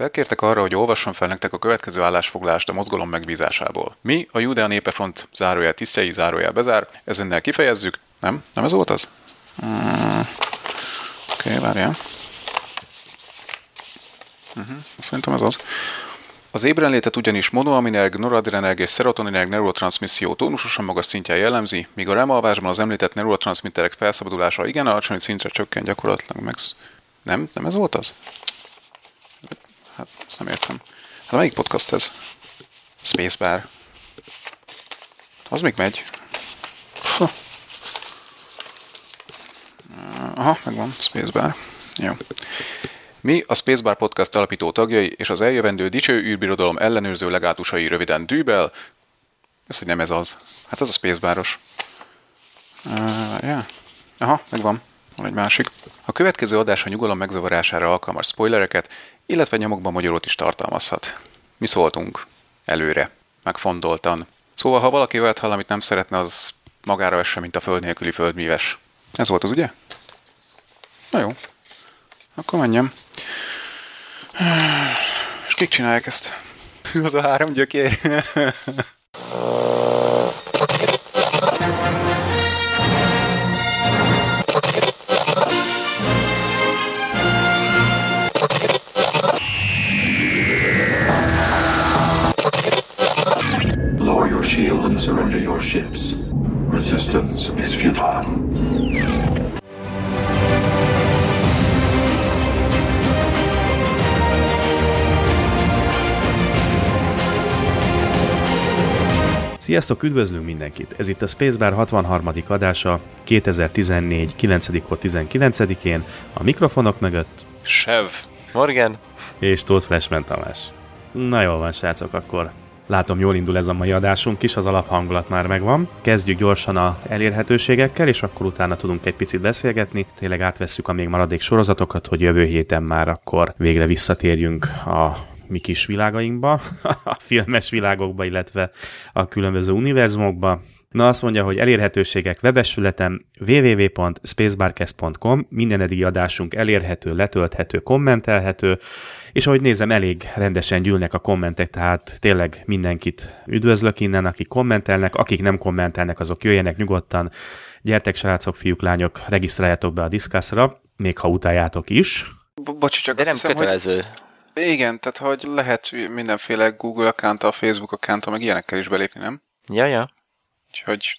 Felkértek arra, hogy olvassam fel nektek a következő állásfoglalást a mozgalom megbízásából. Mi, a Judea Népefront zárójel tisztjei zárójel bezár, ezennel kifejezzük. Nem? Nem ez volt az? Mm. Oké, okay, várjál. Uh-huh. Szerintem ez az. Az ébrenlétet ugyanis monoaminerg, noradrenerg és szerotoninerg neurotranszmisszió tónusosan magas szintje jellemzi, míg a remalvásban az említett neurotranszmitterek felszabadulása igen alacsony szintre csökken gyakorlatilag meg... Nem? Nem ez volt az? Hát, ezt nem értem. Hát melyik podcast ez? Spacebar. Az még megy. Aha, megvan, Spacebar. Jó. Mi a Spacebar Podcast alapító tagjai és az eljövendő dicső űrbirodalom ellenőrző legátusai röviden dűbel. Ez, hogy nem ez az. Hát az a Spacebaros. Uh, yeah. Aha, megvan. Van egy másik. A következő adás a nyugalom megzavarására alkalmas spoilereket, illetve nyomokban magyarót is tartalmazhat. Mi szóltunk. Előre. Megfondoltan. Szóval, ha valaki olyat hall, amit nem szeretne, az magára esse, mint a föld nélküli földműves. Ez volt az, ugye? Na jó. Akkor menjem. És kik csinálják ezt? Az a három gyökér. Resistance is futile. Sziasztok, üdvözlünk mindenkit! Ez itt a Spacebar 63. adása 2014. 9. 19-én, a mikrofonok mögött Sev. Morgan. és Tóth Flashman Tamás. Na jól van, srácok, akkor látom jól indul ez a mai adásunk is, az alaphangulat már megvan. Kezdjük gyorsan a elérhetőségekkel, és akkor utána tudunk egy picit beszélgetni. Tényleg átvesszük a még maradék sorozatokat, hogy jövő héten már akkor végre visszatérjünk a mi kis világainkba, a filmes világokba, illetve a különböző univerzumokba. Na azt mondja, hogy elérhetőségek webesületem www.spacebarcast.com, minden eddigi adásunk elérhető, letölthető, kommentelhető, és ahogy nézem, elég rendesen gyűlnek a kommentek, tehát tényleg mindenkit üdvözlök innen, akik kommentelnek, akik nem kommentelnek, azok jöjjenek nyugodtan. Gyertek, srácok, fiúk, lányok, regisztráljátok be a Discussra, még ha utáljátok is. Bo- Bocsi, csak De azt nem hiszem, kötelező. hogy... Igen, tehát hogy lehet mindenféle Google account a Facebook account meg ilyenekkel is belépni, nem? Ja, ja. Úgyhogy...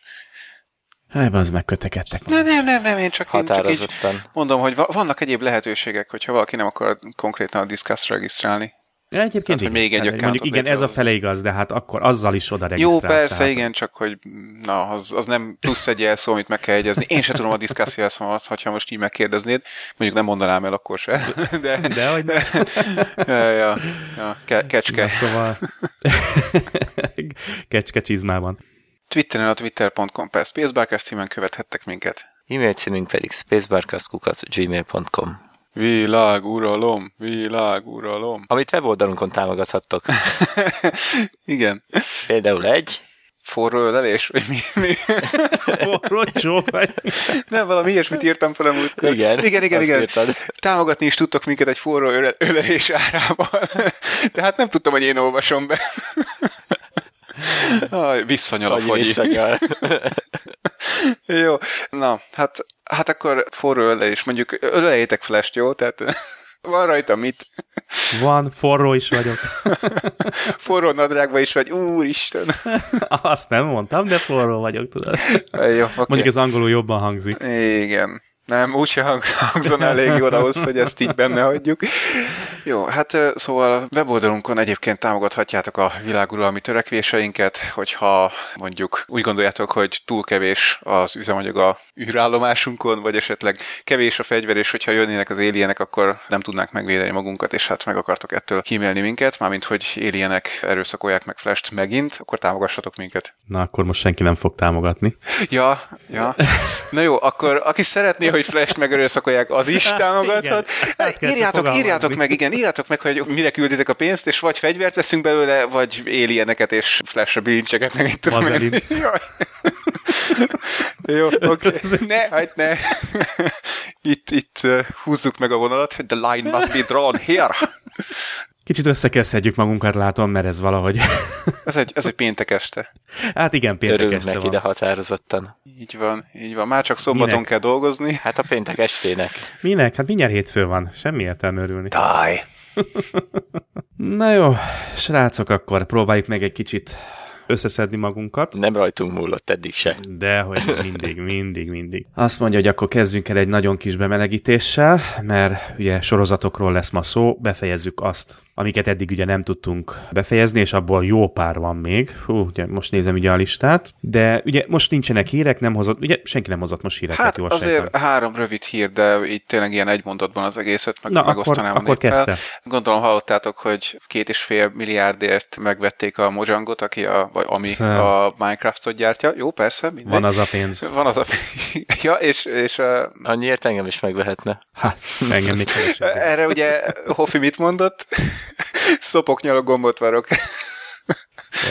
Hát, az megkötekedtek. Nem, nem, nem, nem, én csak, én csak így mondom, hogy va- vannak egyéb lehetőségek, hogyha valaki nem akar konkrétan a Discuss regisztrálni. Ja, egyébként Tehát, igaz. még egy Tehát, Mondjuk igen, ez a fele igaz, de hát akkor azzal is oda Jó, persze, tehát- igen, csak hogy na, az, az nem plusz egy jelszó, amit meg kell jegyezni. Én se tudom a Discuss jelszómat, ha most így megkérdeznéd. Mondjuk nem mondanám el akkor se. De, De hogy ne. ja, ja, ja, ke- kecske. Na, szóval kecske csizmában. Twitteren a twitter.com per Spacebarkers címen követhettek minket. E-mail címünk pedig spacebarcast.gmail.com Világ, uralom, világ, uralom. Amit weboldalunkon támogathattok. Igen. Például egy, Forró ölelés? Vagy mi, mi? Rocsó vagy. Nem, valami ilyesmit írtam fel a múltkor. Igen, igen, igen. igen. írtad. Támogatni is tudtok minket egy forró öle- ölelés árával. De hát nem tudtam, hogy én olvasom be. Visszanyal a fagyi. Jó, na, hát, hát akkor forró ölelés. Mondjuk öleljétek flash jó? Tehát van rajta mit? Van, forró is vagyok. Forró nadrágba is vagy, úristen. Azt nem mondtam, de forró vagyok, tudod. Jó, oké. Mondjuk ez angolul jobban hangzik. Igen. Nem, úgyse hang- hangzon elég jól ahhoz, hogy ezt így benne hagyjuk. Jó, hát szóval weboldalunkon egyébként támogathatjátok a világuralmi törekvéseinket, hogyha mondjuk úgy gondoljátok, hogy túl kevés az üzemanyag a űrállomásunkon, vagy esetleg kevés a fegyver, és hogyha jönnének az élienek, akkor nem tudnánk megvédeni magunkat, és hát meg akartok ettől kímélni minket, mármint hogy élienek erőszakolják meg Flash-t megint, akkor támogassatok minket. Na, akkor most senki nem fog támogatni. Ja, ja. Na jó, akkor aki szeretné, hogy Flash-t megerőszakolják, az is támogathat. Ezt kell írjátok, írjátok meg, igen, írjátok meg, hogy mire külditek a pénzt, és vagy fegyvert veszünk belőle, vagy alieneket és Flash-re bilincseket, meg itt tudom én. Jó, oké. Ne, hagyd ne. Itt, itt húzzuk meg a vonalat. The line must be drawn here. Kicsit összekezdhetjük magunkat, látom, mert ez valahogy... Ez egy, ez egy péntek este. hát igen, péntek Örülünk este neki, van. de határozottan. Így van, így van. Már csak szombaton Minek? kell dolgozni. Hát a péntek estének. Minek? Hát mindjárt hétfő van. Semmi értelme örülni. Táj! Na jó, srácok, akkor próbáljuk meg egy kicsit összeszedni magunkat. Nem rajtunk múlott eddig se. De, hogy mindig, mindig, mindig. Azt mondja, hogy akkor kezdjünk el egy nagyon kis bemelegítéssel, mert ugye sorozatokról lesz ma szó, befejezzük azt, amiket eddig ugye nem tudtunk befejezni, és abból jó pár van még. Hú, ugye most nézem ugye a listát. De ugye most nincsenek hírek, nem hozott, ugye senki nem hozott most híreket, Hát jól azért sejtem. három rövid hír, de így tényleg ilyen egy mondatban az egészet meg, Na, akkor, megosztanám a akkor kezdte. Gondolom hallottátok, hogy két és fél milliárdért megvették a Mojangot, aki a, vagy ami Szem. a Minecraftot gyártja. Jó, persze, mindegy. Van az a pénz. Van az a Ja, és, és uh, Annyiért engem is megvehetne. Hát, engem még erre ugye Hofi mit mondott? Szopoknyaló gombot varok.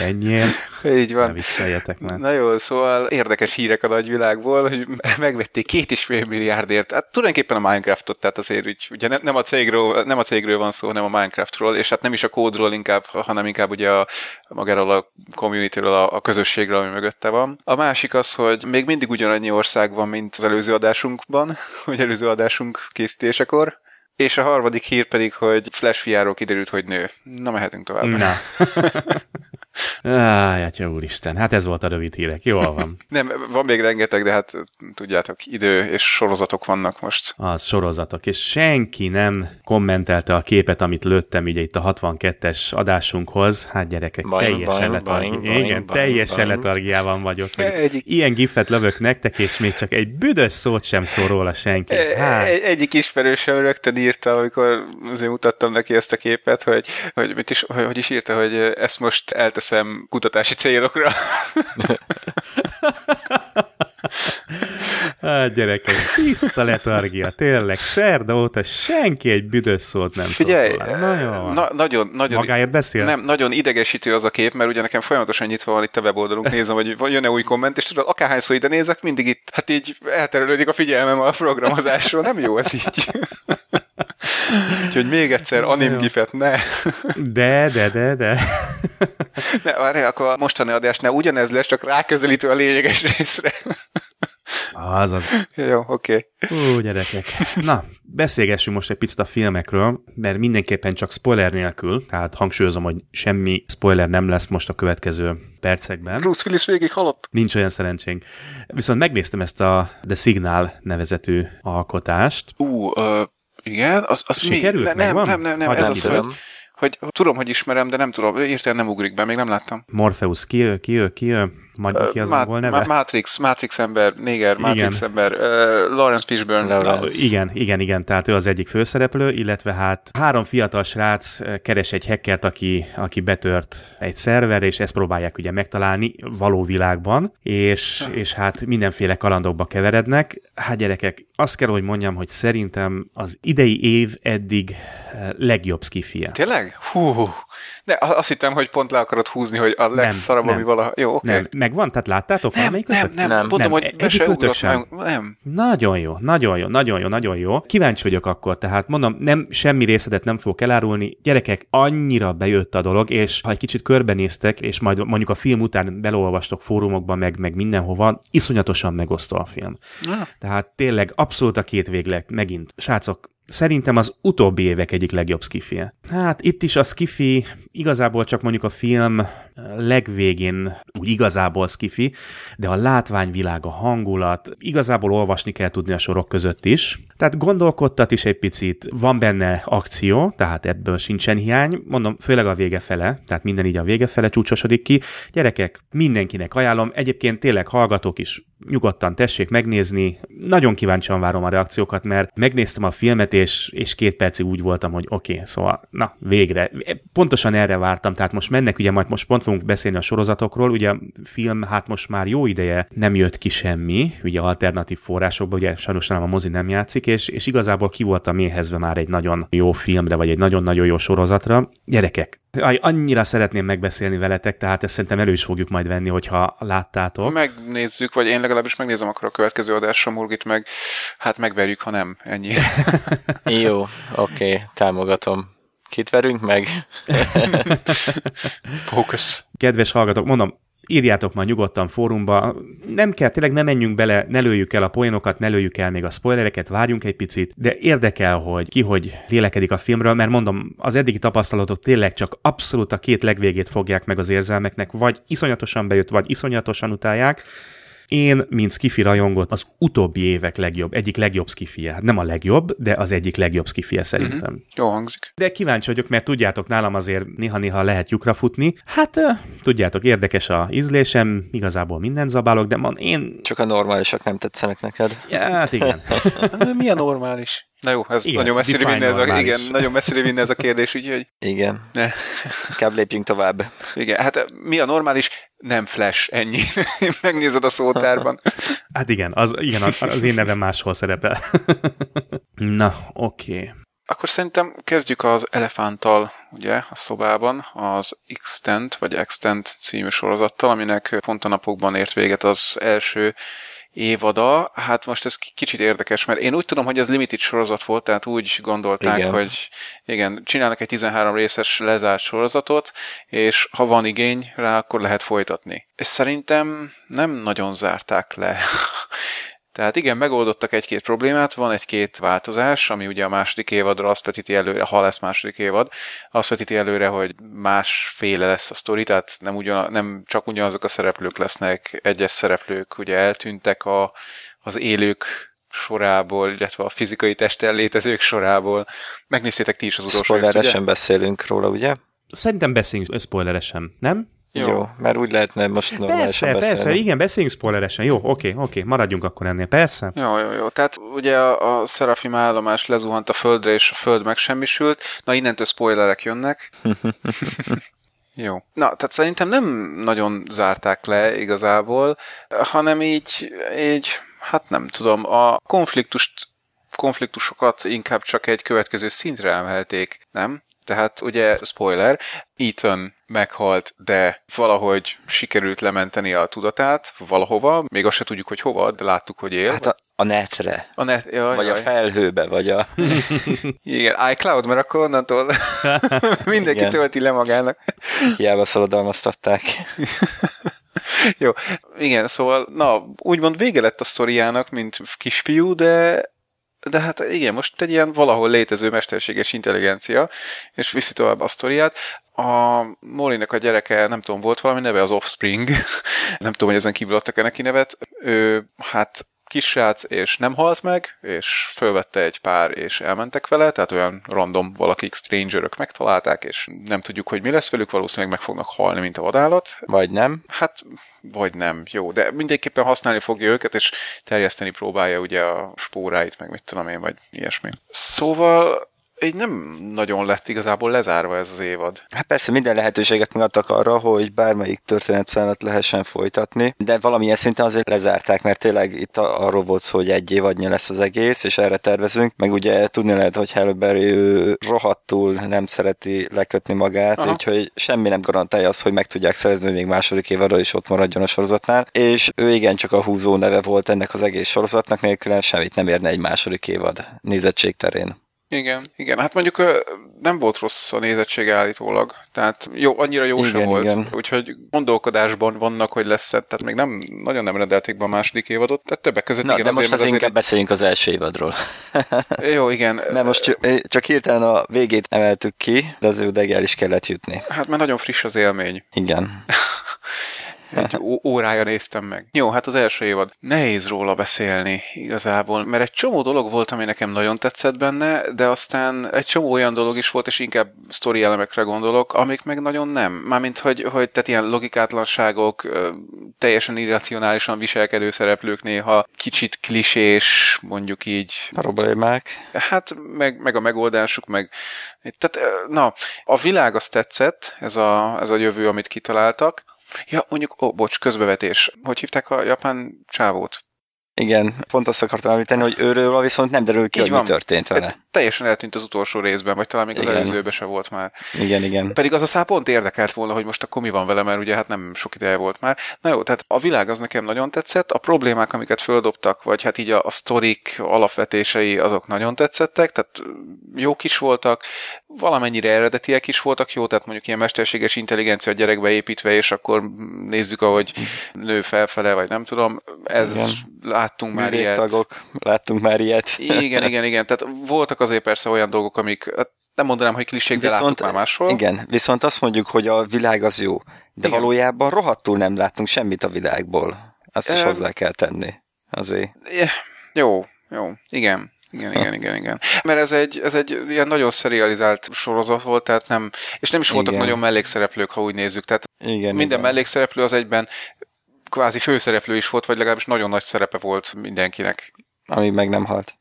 Ennyiért. Így Ne van. vicceljetek már. Na jó, szóval érdekes hírek a nagyvilágból, hogy megvették két és fél milliárdért. Hát tulajdonképpen a Minecraftot, tehát azért úgy, ugye ne- nem a, cégről, nem a cégről van szó, hanem a Minecraftról, és hát nem is a kódról inkább, hanem inkább ugye a, magáról a communityről, a, a közösségről, ami mögötte van. A másik az, hogy még mindig ugyanannyi ország van, mint az előző adásunkban, vagy előző adásunk készítésekor, és a harmadik hír pedig, hogy Flash VR-ról kiderült, hogy nő. Na, mehetünk tovább. Na. Áj, atya úristen, hát ez volt a rövid hírek, jól van. Nem, van még rengeteg, de hát tudjátok, idő és sorozatok vannak most. Az sorozatok, és senki nem kommentelte a képet, amit lőttem ugye itt a 62-es adásunkhoz. Hát gyerekek, Bajn, teljesen letargi... Igen, bajn, teljesen bajn. letargiában vagyok. Egyik- Ilyen gifet lövök nektek, és még csak egy büdös szót sem szól róla senki. Hát, Egy, egyik ismerősöm rögtön írta, amikor azért mutattam neki ezt a képet, hogy, hogy, mit is, hogy, hogy is írta, hogy ezt most elteszem kutatási célokra. hát gyerekek, tiszta letargia, tényleg, szerda óta senki egy büdös szót nem Figyelj, szólt. Na van. na, nagyon, nagyon, Magáért beszél? nem, nagyon idegesítő az a kép, mert ugye nekem folyamatosan nyitva van itt a weboldalunk, nézem, hogy jön-e új komment, és tudod, akárhányszor ide nézek, mindig itt, hát így elterelődik a figyelmem a programozásról, nem jó ez így. Úgyhogy még egyszer anim jó. gifet, ne. De, de, de, de. Ne várj, akkor a mostani adás ne ugyanez lesz, csak ráközelítő a lényeges részre. Az az. jó, oké. Okay. Ú, gyerekek. Na, beszélgessünk most egy picit a filmekről, mert mindenképpen csak spoiler nélkül, tehát hangsúlyozom, hogy semmi spoiler nem lesz most a következő percekben. Bruce Willis végig halott. Nincs olyan szerencsénk. Viszont megnéztem ezt a The Signal nevezetű alkotást. Ú, uh, igen, az, az Sikerült? mi? Ne, nem, nem, nem, nem, Hadd ez nem az, hogy, hogy tudom, hogy ismerem, de nem tudom, értelem nem ugrik be, még nem láttam. Morpheus, ki ő, ki ő, ki ő? Majd ki az angol neve? Ma- Matrix, Matrix ember, néger, Matrix Igen. ember, uh, Lawrence Fishburne. Lawrence. Igen, igen, igen, tehát ő az egyik főszereplő, illetve hát három fiatal srác keres egy hackert, aki, aki betört egy szerver, és ezt próbálják ugye megtalálni való világban, és, és hát mindenféle kalandokba keverednek. Hát gyerekek, azt kell, hogy mondjam, hogy szerintem az idei év eddig legjobb skifie. Tényleg? Hú, de azt hittem, hogy pont le akarod húzni, hogy a legszarabb, nem. ami valaha... Jó, oké. Nem, megvan? Tehát láttátok Nem, valamelyik nem, nem, Nem. mondom, hogy be se ugrott sem. Nem. Nagyon jó, nagyon jó, nagyon jó, nagyon jó. Kíváncsi vagyok akkor, tehát mondom, nem semmi részletet nem fogok elárulni. Gyerekek, annyira bejött a dolog, és ha egy kicsit körbenéztek, és majd mondjuk a film után belolvastok fórumokban, meg, meg mindenhova, iszonyatosan megosztó a film. Ah. Tehát tényleg abszolút a két végleg megint. Srácok, Szerintem az utóbbi évek egyik legjobb skifie. Hát itt is a skifi igazából csak mondjuk a film legvégén úgy igazából skifi, de a látványvilág, a hangulat, igazából olvasni kell tudni a sorok között is. Tehát gondolkodtat is egy picit, van benne akció, tehát ebből sincsen hiány, mondom, főleg a vége fele, tehát minden így a vége fele csúcsosodik ki. Gyerekek, mindenkinek ajánlom, egyébként tényleg hallgatók is nyugodtan tessék megnézni. Nagyon kíváncsian várom a reakciókat, mert megnéztem a filmet, és, és két percig úgy voltam, hogy oké, okay, szóval na, végre. Pontosan erre vártam, tehát most mennek, ugye majd most pont fogunk beszélni a sorozatokról, ugye a film hát most már jó ideje nem jött ki semmi, ugye alternatív forrásokban, ugye sajnos nem a mozi nem játszik, és, és igazából ki voltam éhezve már egy nagyon jó filmre, vagy egy nagyon-nagyon jó sorozatra. Gyerekek, annyira szeretném megbeszélni veletek, tehát ezt szerintem elő is fogjuk majd venni, hogyha láttátok. Megnézzük, vagy én legalábbis megnézem akkor a következő adásra Murgit meg, hát megverjük, ha nem, ennyi. Jó, oké, okay, támogatom. Kit verünk meg? Focus. Kedves hallgatók, mondom, írjátok ma nyugodtan fórumba, nem kell, tényleg ne menjünk bele, ne lőjük el a poénokat, ne lőjük el még a spoilereket, várjunk egy picit, de érdekel, hogy ki hogy vélekedik a filmről, mert mondom, az eddigi tapasztalatok tényleg csak abszolút a két legvégét fogják meg az érzelmeknek, vagy iszonyatosan bejött, vagy iszonyatosan utálják, én, mint skifi rajongot, az utóbbi évek legjobb, egyik legjobb skifie. Nem a legjobb, de az egyik legjobb skifie szerintem. Mhm. Jó hangzik. De kíváncsi vagyok, mert tudjátok, nálam azért néha-néha lehet lyukra futni. Hát, tudjátok, érdekes a ízlésem, igazából mindent zabálok, de man, én... Csak a normálisak nem tetszenek neked. Ja, hát igen. Mi a normális? Na jó, ez Igen, nagyon messzire vinne ez a, igen, nagyon messzire vinne ez a kérdés, úgyhogy Igen. ne. Inkább lépjünk tovább. Igen, hát mi a normális? Nem flash, ennyi. Megnézed a szótárban. Hát igen, az, igen, az, az én nevem máshol szerepel. Na, oké. Okay. Akkor szerintem kezdjük az Elefánttal, ugye, a szobában, az Extent, vagy Extent című sorozattal, aminek pont a napokban ért véget az első évada. Hát most ez kicsit érdekes, mert én úgy tudom, hogy ez limited sorozat volt, tehát úgy gondolták, Igen. hogy igen, csinálnak egy 13 részes lezárt sorozatot, és ha van igény rá, akkor lehet folytatni. És szerintem nem nagyon zárták le. Tehát igen, megoldottak egy-két problémát, van egy-két változás, ami ugye a második évadra azt vetíti előre, ha lesz második évad, azt vetíti előre, hogy másféle lesz a sztori, tehát nem, ugyan, nem csak ugyanazok a szereplők lesznek, egyes szereplők ugye eltűntek a, az élők sorából, illetve a fizikai testtel létezők sorából. Megnéztétek ti is az utolsó részt, ugye? Spoileresen beszélünk róla, ugye? Szerintem beszéljünk spoileresen, nem? Jó. Jó. Mert úgy lehetne most normálisan Persze, beszélni. persze, igen, beszéljünk spoileresen. Jó, oké, oké, maradjunk akkor ennél, persze. Jó, jó, jó. Tehát ugye a, a Serafim állomás lezuhant a földre, és a föld megsemmisült. Na, innentől spoilerek jönnek. Jó. Na, tehát szerintem nem nagyon zárták le igazából, hanem így, így hát nem tudom, a konfliktust, konfliktusokat inkább csak egy következő szintre emelték, nem? Tehát ugye, spoiler, Ethan meghalt, de valahogy sikerült lementeni a tudatát valahova, még azt se tudjuk, hogy hova, de láttuk, hogy él. Hát a, a netre, a net, jaj, vagy a jaj. felhőbe, vagy a... Igen, iCloud, mert akkor onnantól mindenki Igen. tölti le magának. Hiába szaladalmaztatták. Jó, igen, szóval, na, úgymond vége lett a sztoriának, mint kisfiú, de de hát igen, most egy ilyen valahol létező mesterséges intelligencia, és viszi tovább a sztoriát. A Molinek a gyereke, nem tudom, volt valami neve, az Offspring, nem tudom, hogy ezen kívül adtak-e neki nevet, ő hát kisrác, és nem halt meg, és fölvette egy pár, és elmentek vele, tehát olyan random valakik, strangerök megtalálták, és nem tudjuk, hogy mi lesz velük, valószínűleg meg fognak halni, mint a vadállat. Vagy nem. Hát, vagy nem, jó, de mindenképpen használni fogja őket, és terjeszteni próbálja ugye a spóráit, meg mit tudom én, vagy ilyesmi. Szóval így nem nagyon lett igazából lezárva ez az évad. Hát persze minden lehetőséget megadtak arra, hogy bármelyik történetszálat lehessen folytatni, de valamilyen szinten azért lezárták, mert tényleg itt arról volt szó, hogy egy évadnyi lesz az egész, és erre tervezünk, meg ugye tudni lehet, hogy Halle Berry ő rohadtul nem szereti lekötni magát. Aha. úgyhogy semmi nem garantálja azt, hogy meg tudják szerezni, hogy még második évadra is ott maradjon a sorozatnál, és ő igen csak a húzó neve volt ennek az egész sorozatnak, nélkül semmit nem érne egy második évad nézettség terén. Igen, igen, hát mondjuk nem volt rossz a nézettség állítólag, tehát jó, annyira jó sem Igen, volt, igen. úgyhogy gondolkodásban vannak, hogy lesz tehát még nem, nagyon nem rendelték be a második évadot, tehát többek között Na, igen, de most mert azért inkább beszéljünk az első évadról. egy... Jó, igen, Nem, most csak, csak hirtelen a végét emeltük ki, de az ő is kellett jutni. hát már nagyon friss az élmény. Igen. Egy órája néztem meg. Jó, hát az első évad. Nehéz róla beszélni igazából, mert egy csomó dolog volt, ami nekem nagyon tetszett benne, de aztán egy csomó olyan dolog is volt, és inkább sztori elemekre gondolok, amik meg nagyon nem. Mármint, hogy, hogy tehát ilyen logikátlanságok, teljesen irracionálisan viselkedő szereplők néha kicsit klisés, mondjuk így, Problémák. Hát, meg, meg a megoldásuk, meg... Tehát, na, a világ azt tetszett, ez a, ez a jövő, amit kitaláltak. Ja, mondjuk, ó, bocs, közbevetés. Hogy hívták a japán csávót? Igen, pont azt akartam említeni, hogy őről viszont nem derül ki, Így hogy van. mi történt vele. Hát teljesen eltűnt az utolsó részben, vagy talán még az Igen. előzőben se volt már. Igen, igen. Pedig az a szál pont érdekelt volna, hogy most akkor mi van vele, mert ugye hát nem sok ideje volt már. Na jó, tehát a világ az nekem nagyon tetszett, a problémák, amiket földobtak, vagy hát így a, a sztorik alapvetései, azok nagyon tetszettek, tehát jók is voltak, valamennyire eredetiek is voltak, jó, tehát mondjuk ilyen mesterséges intelligencia gyerekbe építve, és akkor nézzük, ahogy nő felfele, vagy nem tudom, ez Igen. Láttunk már ilyet. tagok, láttunk már ilyet. Igen, igen, igen. Tehát voltak azért persze olyan dolgok, amik, hát nem mondanám, hogy klisék, de láttuk már máshol. Igen, viszont azt mondjuk, hogy a világ az jó, de Igen. valójában rohadtul nem láttunk semmit a világból. Azt is Em, hozzá kell tenni. Azért. Yeah, jó, jó, igen. Igen, igen, igen, igen. Mert ez egy, ez egy ilyen nagyon szerializált sorozat volt, tehát nem, és nem is voltak Igen. nagyon mellékszereplők, ha úgy nézzük. Tehát Igen, minden igen. mellékszereplő az egyben kvázi főszereplő is volt, vagy legalábbis nagyon nagy szerepe volt mindenkinek. Amíg meg nem halt.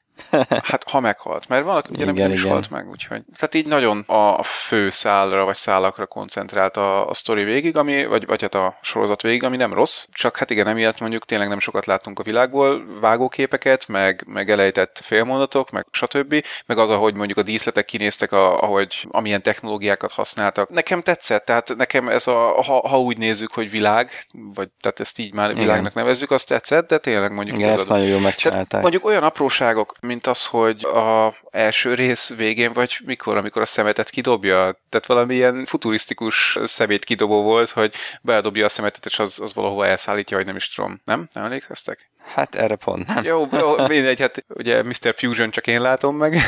Hát, ha meghalt, mert valaki ugye nem, Igen, nem is igen. halt meg, úgyhogy. Tehát így nagyon a fő szálra, vagy szálakra koncentrált a, a sztori végig, ami, vagy, vagy hát a sorozat végig, ami nem rossz, csak hát igen, emiatt mondjuk tényleg nem sokat láttunk a világból, vágóképeket, meg, meg elejtett félmondatok, meg stb., meg az, ahogy mondjuk a díszletek kinéztek, a, ahogy amilyen technológiákat használtak. Nekem tetszett, tehát nekem ez a, ha, ha úgy nézzük, hogy világ, vagy tehát ezt így már világnak nevezzük, azt tetszett, de tényleg mondjuk Igen, ezt nagyon jól tehát megcsinálták. mondjuk olyan apróságok, mint az, hogy a első rész végén, vagy mikor, amikor a szemetet kidobja, tehát valamilyen futurisztikus szemét kidobó volt, hogy beledobja a szemetet, és az, az valahova elszállítja, vagy nem is tudom. Nem? Nem emlékeztek? Hát erre pont nem. Jó, jó mindegy, hát ugye Mr. Fusion csak én látom meg.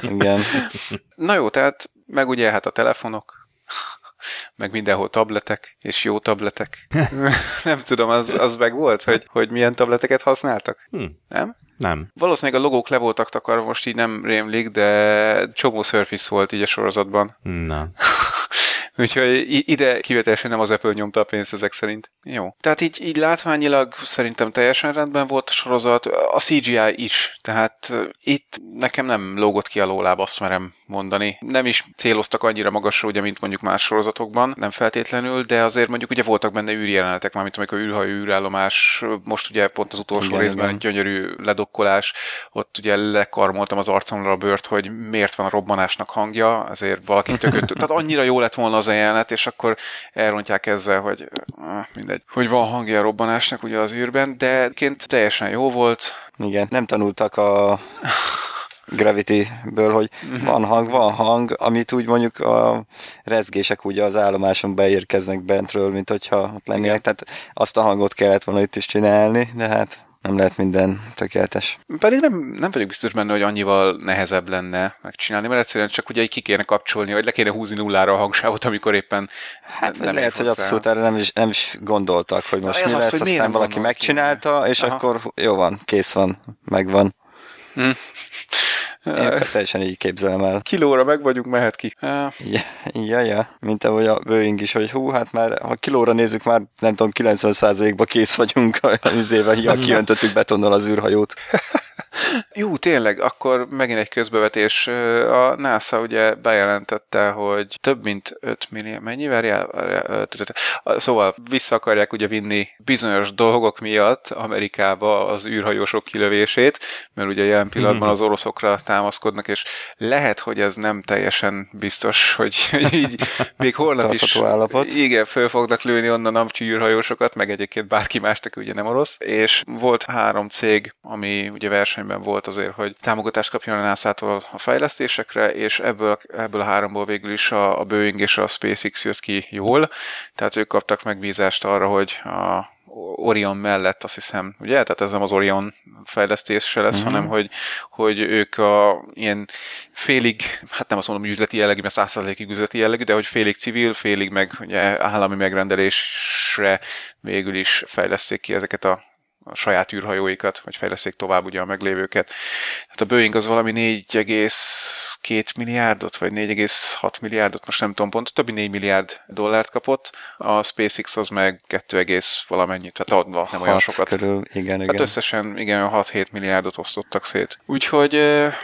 Igen. Na jó, tehát meg ugye hát a telefonok, meg mindenhol tabletek, és jó tabletek. nem tudom, az, az meg volt, hogy, hogy milyen tableteket használtak? Hm, Nem? Nem. Valószínűleg a logók le voltak takarva, most így nem rémlik, de csomó Surface volt így a sorozatban. Na. Úgyhogy ide kivételesen nem az Apple nyomta a pénzt ezek szerint. Jó. Tehát így, így látványilag szerintem teljesen rendben volt a sorozat, a CGI is. Tehát itt nekem nem lógott ki a lóláb, azt merem mondani. Nem is céloztak annyira magasra, ugye, mint mondjuk más sorozatokban, nem feltétlenül, de azért mondjuk ugye voltak benne űrjelenetek, mármint amikor űrhajó űrállomás, most ugye pont az utolsó Igen, részben igen. egy gyönyörű ledokkolás, ott ugye lekarmoltam az arcomra a bört, hogy miért van a robbanásnak hangja, ezért valaki tököt, tehát annyira jó lett volna az a jelenet, és akkor elrontják ezzel, hogy ah, mindegy, hogy van hangja a robbanásnak ugye az űrben, de egyébként teljesen jó volt, Igen. Nem tanultak a Gravity-ből, hogy Mhm. van hang, van hang, amit úgy mondjuk a rezgések ugye az állomáson beérkeznek bentről, mint hogyha ott lennének, tehát azt a hangot kellett volna itt is csinálni, de hát nem lehet minden tökéletes. Pedig nem, nem vagyok biztos benne, hogy annyival nehezebb lenne megcsinálni, mert egyszerűen csak ugye ki kéne kapcsolni, vagy le kéne húzni nullára a hangsávot, amikor éppen Hát nem lehet, hogy abszolút erre nem is, nem is gondoltak, hogy most ez mi az, lesz, hogy miért aztán valaki megcsinálta, és Aha. akkor jó van, kész van, megvan. Hm. Én teljesen így képzelem el. Kilóra meg vagyunk, mehet ki. Ja, ja, ja, mint ahogy a Boeing is, hogy hú, hát már ha kilóra nézzük, már nem tudom, 90%-ba kész vagyunk az éve, hiába kiöntöttük betonnal az űrhajót. Jó, tényleg, akkor megint egy közbevetés. A NASA ugye bejelentette, hogy több mint 5 millió, mennyi várjál? Várjál, öt- öt- öt- Szóval vissza akarják ugye vinni bizonyos dolgok miatt Amerikába az űrhajósok kilövését, mert ugye jelen pillanatban az oroszokra támaszkodnak, és lehet, hogy ez nem teljesen biztos, hogy hogy így még holnap is állapot. igen, föl fognak lőni onnan a űrhajósokat, meg egyébként bárki másnak ugye nem orosz, és volt három cég, ami ugye versenyben volt azért, hogy támogatást kapjon a NASA-tól a fejlesztésekre, és ebből, ebből a háromból végül is a, a Boeing és a SpaceX jött ki jól, tehát ők kaptak megbízást arra, hogy a Orion mellett azt hiszem, ugye? Tehát ez nem az Orion fejlesztése lesz, mm-hmm. hanem hogy, hogy ők a ilyen félig, hát nem azt mondom, hogy üzleti jellegű, mert százszerzalékig üzleti jellegű, de hogy félig civil, félig meg ugye állami megrendelésre végül is fejleszték ki ezeket a a saját űrhajóikat, vagy fejleszték tovább ugye a meglévőket. Hát a Boeing az valami 4,2 milliárdot, vagy 4,6 milliárdot, most nem tudom pont, többi 4 milliárd dollárt kapott, a SpaceX az meg 2, egész valamennyit, tehát adva nem olyan sokat. Körül, igen, igen. Hát összesen igen, 6-7 milliárdot osztottak szét. Úgyhogy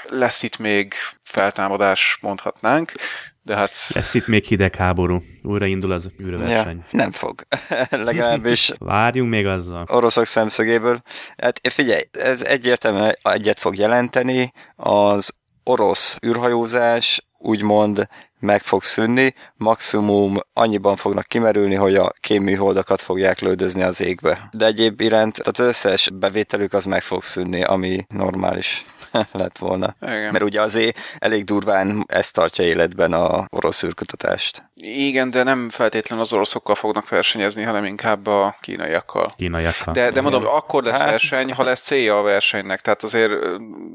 lesz itt még feltámadás, mondhatnánk. De hát... Lesz itt még hidegháború. Újra indul az űrverseny. Ja, nem fog. Legalábbis Várjunk még azzal. oroszok szemszögéből. Hát figyelj, ez egyértelműen egyet fog jelenteni, az orosz űrhajózás úgymond meg fog szűnni, maximum annyiban fognak kimerülni, hogy a kéműholdakat fogják lődözni az égbe. De egyéb iránt, tehát az összes bevételük az meg fog szűnni, ami normális lett volna. Igen. Mert ugye azért elég durván ezt tartja életben a orosz űrkutatást. Igen, de nem feltétlenül az oroszokkal fognak versenyezni, hanem inkább a kínaiakkal. Kínaiakkal. De, de mondom, akkor lesz Hát- verseny, ha lesz célja a versenynek. Tehát azért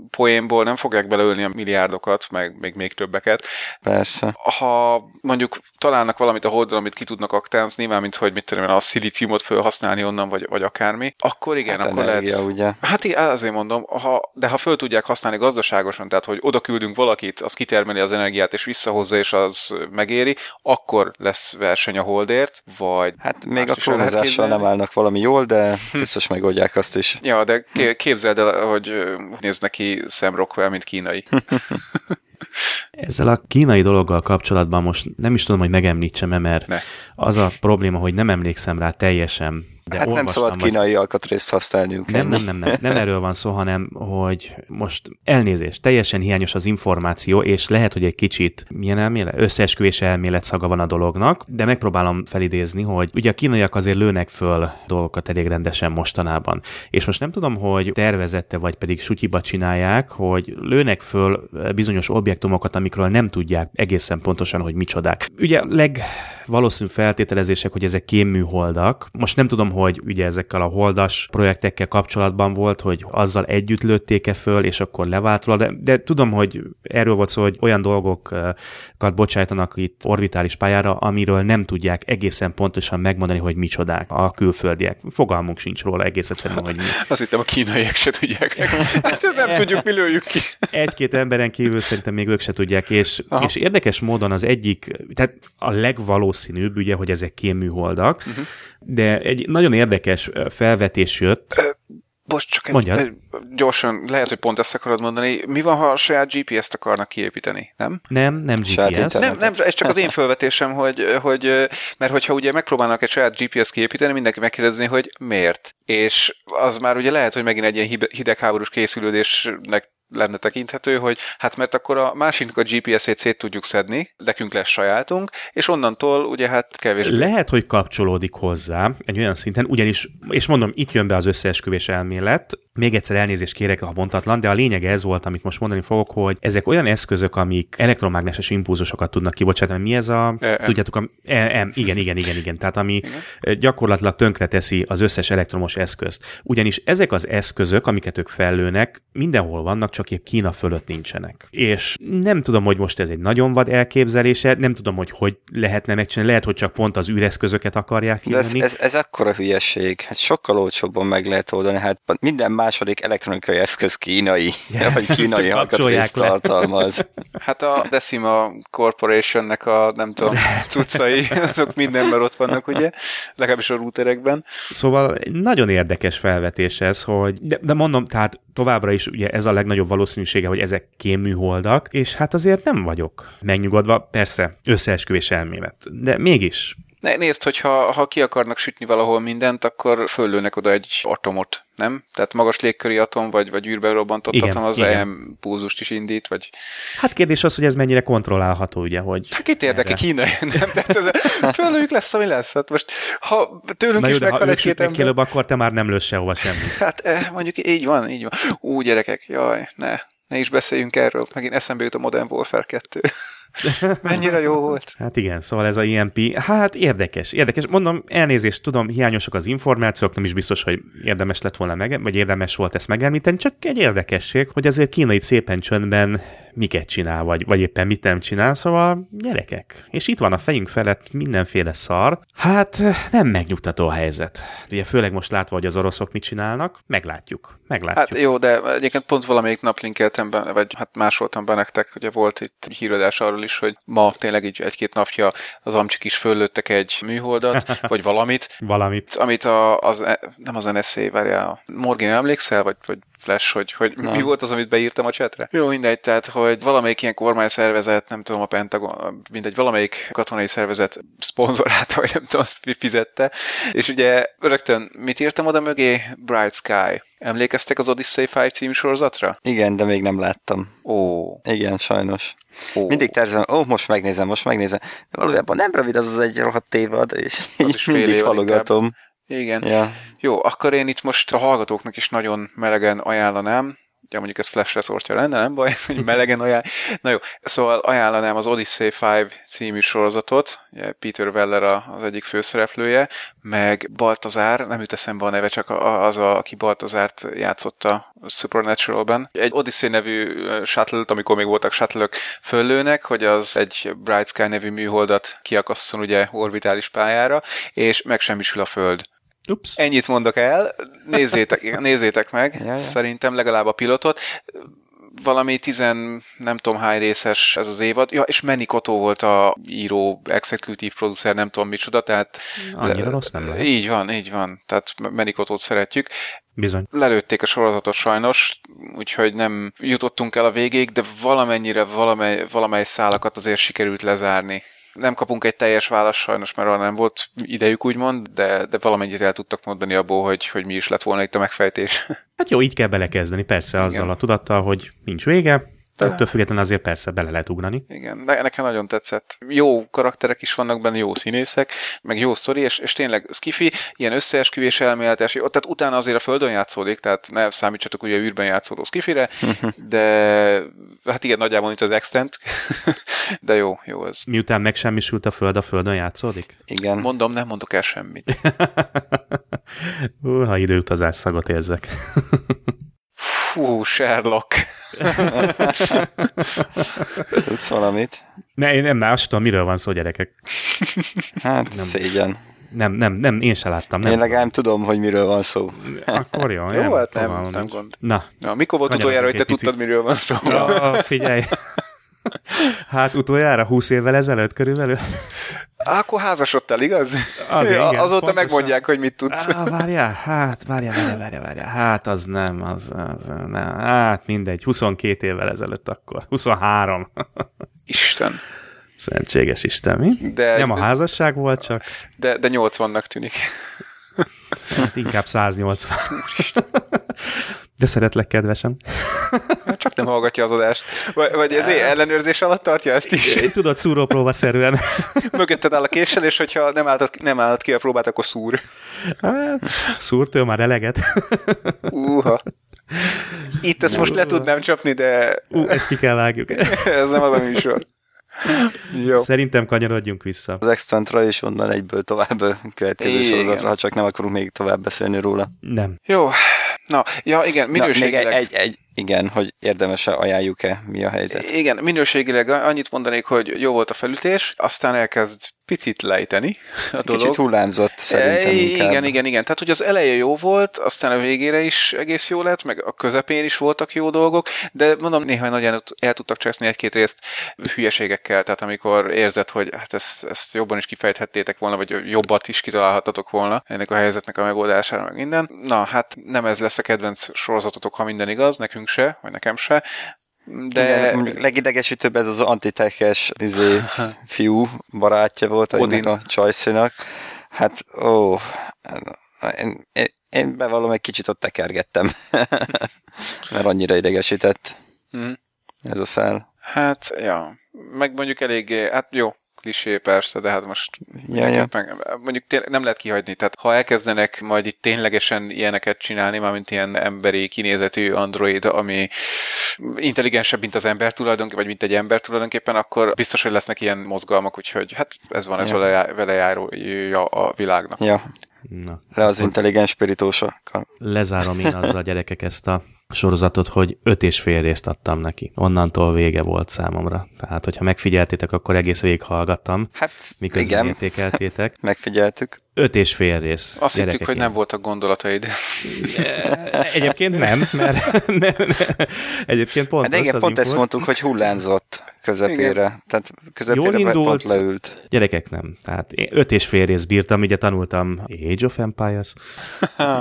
poénból nem fogják beleölni a milliárdokat, meg még, még többeket. Persze. Ha mondjuk találnak valamit a holdon, amit ki tudnak aktázni, már mint hogy mit tudom én, a szilíciumot felhasználni onnan, vagy, vagy akármi, akkor igen, Hát akkor energia, lehet. ugye? Hát igen, azért mondom, ha, de ha föl tudják használni gazdaságosan, tehát hogy oda küldünk valakit, az kitermeli az energiát és visszahozza, és az megéri, akkor lesz verseny a holdért, vagy Hát még a klónozással nem állnak valami jól, de biztos megoldják azt is. Ja, de ké- képzeld el, hogy néz neki Sam Rockwell, mint kínai. Ezzel a kínai dologgal kapcsolatban most nem is tudom, hogy megemlítsem-e, mert Ne. az a probléma, hogy nem emlékszem rá teljesen. De hát nem szabad vagy- kínai alkatrészt használniuk. Nem, nem, nem, nem, nem erről van szó, hanem hogy most elnézést, teljesen hiányos az információ, és lehet, hogy egy kicsit milyen elmélet, összeesküvés elmélet szaga van a dolognak, de megpróbálom felidézni, hogy ugye a kínaiak azért lőnek föl dolgokat elég rendesen mostanában. És most nem tudom, hogy tervezette, vagy pedig sutyiba csinálják, hogy lőnek föl bizonyos objektumokat, amikről nem tudják egészen pontosan, hogy micsodák. Ugye legvalószínű feltételezések, hogy ezek kémműholdak. Most nem tudom, hogy ugye ezekkel a holdas projektekkel kapcsolatban volt, hogy azzal együtt lőtték-e föl, és akkor leváltva, de, de tudom, hogy erről volt szó, hogy olyan dolgokat bocsájtanak itt orbitális pályára, amiről nem tudják egészen pontosan megmondani, hogy micsodák a külföldiek. Fogalmunk sincs róla egész egyszerűen, hogy mi. Azt hittem a kínaiak se tudják. Hát nem tudjuk, mi lőjük ki. Egy-két emberen kívül szerintem még ők se tudják, és, Aha. és érdekes módon az egyik, tehát a legvalószínűbb, ugye, hogy ezek kémműholdak, uh-huh. de egy nagyon érdekes felvetés jött, Bocs, csak egy, Mondjad. egy, gyorsan, lehet, hogy pont ezt akarod mondani. Mi van, ha a saját GPS-t akarnak kiépíteni, nem? nem, nem GPS. Nem, nem, ez csak az én felvetésem, hogy, hogy mert hogyha ugye megpróbálnak egy saját GPS-t kiépíteni, mindenki megkérdezi, hogy miért. És az már ugye lehet, hogy megint egy ilyen hidegháborús készülődésnek lenne tekinthető, hogy hát mert akkor a másiknak a GPS-ét szét tudjuk szedni, nekünk lesz sajátunk, és onnantól ugye hát kevésbé. Lehet, hogy kapcsolódik hozzá egy olyan szinten, ugyanis, és mondom, itt jön be az összeesküvés elmélet, még egyszer elnézést kérek, ha bontatlan, de a lényeg ez volt, amit most mondani fogok, hogy ezek olyan eszközök, amik elektromágneses impulzusokat tudnak kibocsátani. Mi ez a, EM. tudjátok, a, EM, igen, igen, igen, igen, tehát ami gyakorlatilag tönkreteszi az összes elektromos eszközt. Ugyanis ezek az eszközök, amiket ők fellőnek, mindenhol vannak, csak épp Kína fölött nincsenek. És nem tudom, hogy most ez egy nagyon vad elképzelése, nem tudom, hogy hogy lehetne megcsinálni, lehet, hogy csak pont az űreszközöket akarják De ez, ez, ez akkora hülyeség. Hát sokkal olcsóbban meg lehet oldani. Hát minden második elektronikai eszköz kínai, Ja, vagy kínai csak le. tartalmaz. Hát a Decima Corporationnek a nem tudom, cuccai, azok mindenben ott vannak, ugye? Legalábbis a routerekben. Szóval egy nagyon érdekes felvetés ez, hogy, de, de mondom, tehát továbbra is ugye ez a legnagyobb valószínűsége, hogy ezek kémműholdak, és hát azért nem vagyok megnyugodva, persze összeesküvés elmélet, de mégis nézd, hogyha ha ki akarnak sütni valahol mindent, akkor föllőnek oda egy atomot, nem? Tehát magas légköri atom, vagy, vagy űrbe robbantott Igen, atom, az. EM púzust is indít, vagy... Hát kérdés az, hogy ez mennyire kontrollálható, ugye, hogy... Hát kit érdeke kínai, nem? Tehát ez, föllőjük lesz, ami lesz. Hát most, ha tőlünk Na jó, is megvan ők egy-két ember... akkor te már nem lősz sehova semmit. Hát eh, mondjuk így van, így van. Ú, gyerekek, jaj, ne, ne is beszéljünk erről. Megint eszembe jut a Modern Warfare 2. Mennyire jó volt. Hát igen, szóval ez a IMP, hát érdekes, érdekes. Mondom, elnézést, tudom, hiányosak az információk, nem is biztos, hogy érdemes lett volna meg, vagy érdemes volt ezt megemlíteni, csak egy érdekesség, hogy azért kínai szépen csöndben miket csinál, vagy, vagy éppen mit nem csinál, szóval gyerekek. És itt van a fejünk felett mindenféle szar. Hát nem megnyugtató a helyzet. Ugye főleg most látva, hogy az oroszok mit csinálnak, meglátjuk. Meglátjuk. Hát jó, de egyébként pont valamelyik nap linkeltem be, vagy hát másoltam be nektek, ugye volt itt híradás arról is, hogy ma tényleg így egy-két napja az amcsik is föllőttek egy műholdat, vagy valamit, Valamit. amit a, az, nem az NSA, várjál, Morgan emlékszel, vagy, vagy Flash, hogy, hogy Na. mi volt az, amit beírtam a csetre? Jó, mindegy, tehát, hogy valamelyik ilyen kormányszervezet, nem tudom, a Pentagon, mindegy, valamelyik katonai szervezet szponzorálta, vagy nem tudom, azt fizette, és ugye rögtön mit írtam oda mögé? Bright Sky. Emlékeztek az Odyssey 5 című sorozatra? Igen, de még nem láttam. Ó, Igen, sajnos. Ó. Mindig tervezem, ó, most megnézem, most megnézem. Valójában nem rövid az az egy rohadt évad, és így is mindig halogatom. Igen. Ja. Jó, akkor én itt most a hallgatóknak is nagyon melegen ajánlanám, ugye mondjuk ez Flash reszortja lenne, nem baj, hogy melegen ajánl. Na jó, szóval ajánlanám az Odyssey 5 című sorozatot, ugye Peter Weller az egyik főszereplője, meg Baltazár, nem jut eszembe a neve, csak az, a, aki Baltazárt játszotta Supernatural-ben. Egy Odyssey nevű shuttle amikor még voltak shuttle föllőnek, hogy az egy Bright Sky nevű műholdat kiakasszon ugye orbitális pályára, és megsemmisül a Föld. Ups. Ennyit mondok el, nézzétek, nézzétek meg, Ja, ja. szerintem legalább a pilotot. Valami tizen, nem tudom hány részes ez az évad. Ja, és Manny Koto volt a író, executive producer, nem tudom micsoda, tehát... Annyira rossz nem lehet. Így van, így van. Tehát Manny Kotót szeretjük. Bizony. Lelőtték a sorozatot sajnos, úgyhogy nem jutottunk el a végéig, de valamennyire valamely, valamely szálakat azért sikerült lezárni. Nem kapunk egy teljes választ sajnos, mert arra nem volt idejük úgymond, de, de valamennyit el tudtak mondani abból, hogy, hogy mi is lett volna itt a megfejtés. Hát jó, így kell belekezdeni, persze, azzal Igen. a tudattal, hogy nincs vége, de ettől függetlenül azért persze bele lehet ugrani. Igen, de nekem nagyon tetszett. Jó karakterek is vannak benne, jó színészek, meg jó sztori, és, és tényleg skifi, ilyen összeesküvés elméletes, tehát utána azért a Földön játszódik, tehát ne számítsatok ugye űrben játszódó skifire, de hát igen, nagyjából itt az extent, de jó, jó ez. Miután megsemmisült a föld, a földön játszódik? Igen. Mondom, nem mondok el semmit. Ú, ha időutazás szagot érzek. Fú, Sherlock. Tudsz valamit? Ne, én nem, azt tudom, miről van szó, gyerekek. Hát nem. szégyen. Nem, nem, nem, én se láttam. Nem Én legalább tudom, hogy miről van szó. Akkor jó, Jó, nem, hát nem, nem gond. Na, Na, mikor volt utoljára, hogy te picit. tudtad, miről van szó? ja, figyelj. Hát utoljára 20 évvel ezelőtt körülbelül? Á, akkor házasodtál, igaz? Az igen, Azóta pontosan. megmondják, hogy mit tudsz. Á, várjál, hát, várjál, várjál, várjál, várjál. Hát az nem, az, az nem. Hát mindegy, 22 évvel ezelőtt akkor. 23. Isten. Szentséges Isten, mi? De, Nem a házasság volt, csak de, de 80-nak tűnik. hát inkább 180. De szeretlek, kedvesem. Csak nem hallgatja az adást. Vagy, vagy ez ellenőrzés alatt tartja ezt is. Tudod, szúrópróba szerűen. Mögötted áll a késsel, és hogyha nem álltad, nem álltad ki a próbát, akkor szúr. Hát, szúrt ő már eleget. Uha. Itt ezt most le tudnám csapni, de Ú, ezt ki kell vágjuk. ez nem az a műsor. Jó. Szerintem kanyarodjunk vissza. Az extra és onnan egyből tovább a következő Igen. sorozatra, ha csak nem akarunk még tovább beszélni róla. Nem. Jó. Na, ja, igen, Na, még minőségileg. egy, egy, egy, igen, hogy érdemes-e ajánljuk-e, mi a helyzet. Igen, minőségileg annyit mondanék, hogy jó volt a felütés, aztán elkezd picit lejteni a dolog. Kicsit hullámzott szerintem E, inkább. Igen, igen, igen. Tehát, hogy az eleje jó volt, aztán a végére is egész jó lett, meg a közepén is voltak jó dolgok, de mondom, néha nagyon el, tudtak cseszni egy-két részt hülyeségekkel, tehát amikor érzed, hogy hát ezt, ezt jobban is kifejthettétek volna, vagy jobbat is kitalálhatatok volna ennek a helyzetnek a megoldására, meg minden. Na, hát nem ez lesz a kedvenc sorozatotok, ha minden igaz, nekünk se, vagy nekem se, de Igen, mondjuk legidegesítőbb ez az antitekes izé, fiú barátja volt Odin. a Csajszénak. Hát, ó, én, én, én bevallom, egy kicsit ott tekergettem, mert annyira idegesített Mhm. ez a szál. Hát, ja, meg mondjuk eléggé, hát jó, klisé persze, de hát most Ja, ja. meg, mondjuk tényleg nem lehet kihagyni. Tehát ha elkezdenek majd itt ténylegesen ilyeneket csinálni, mármint ilyen emberi kinézetű android, ami intelligensebb, mint az ember tulajdonképpen, vagy mint egy ember tulajdonképpen, akkor biztos, hogy lesznek ilyen mozgalmak, úgyhogy hát ez van, ez Ja. vele, vele járója a világnak. Ja, Na, le az intelligens spiritósokkal. lezárom én azzal gyerekek ezt a sorozatot, hogy öt és fél részt adtam neki. Onnantól vége volt számomra. Tehát, hogyha megfigyeltétek, akkor egész végig hallgattam, Hát, miközben igen, értékeltétek. megfigyeltük. Öt és fél rész. Azt hittük, gyerekek, hogy nem voltak gondolataid. Egyébként nem, mert nem, nem. egyébként pont Hát igen, pont ezt mondtuk, hogy hullámzott közepére. Tehát közepére Jól indult. pont leült. Gyerekek nem. Tehát öt és fél részt bírtam, ugye tanultam Age of Empires,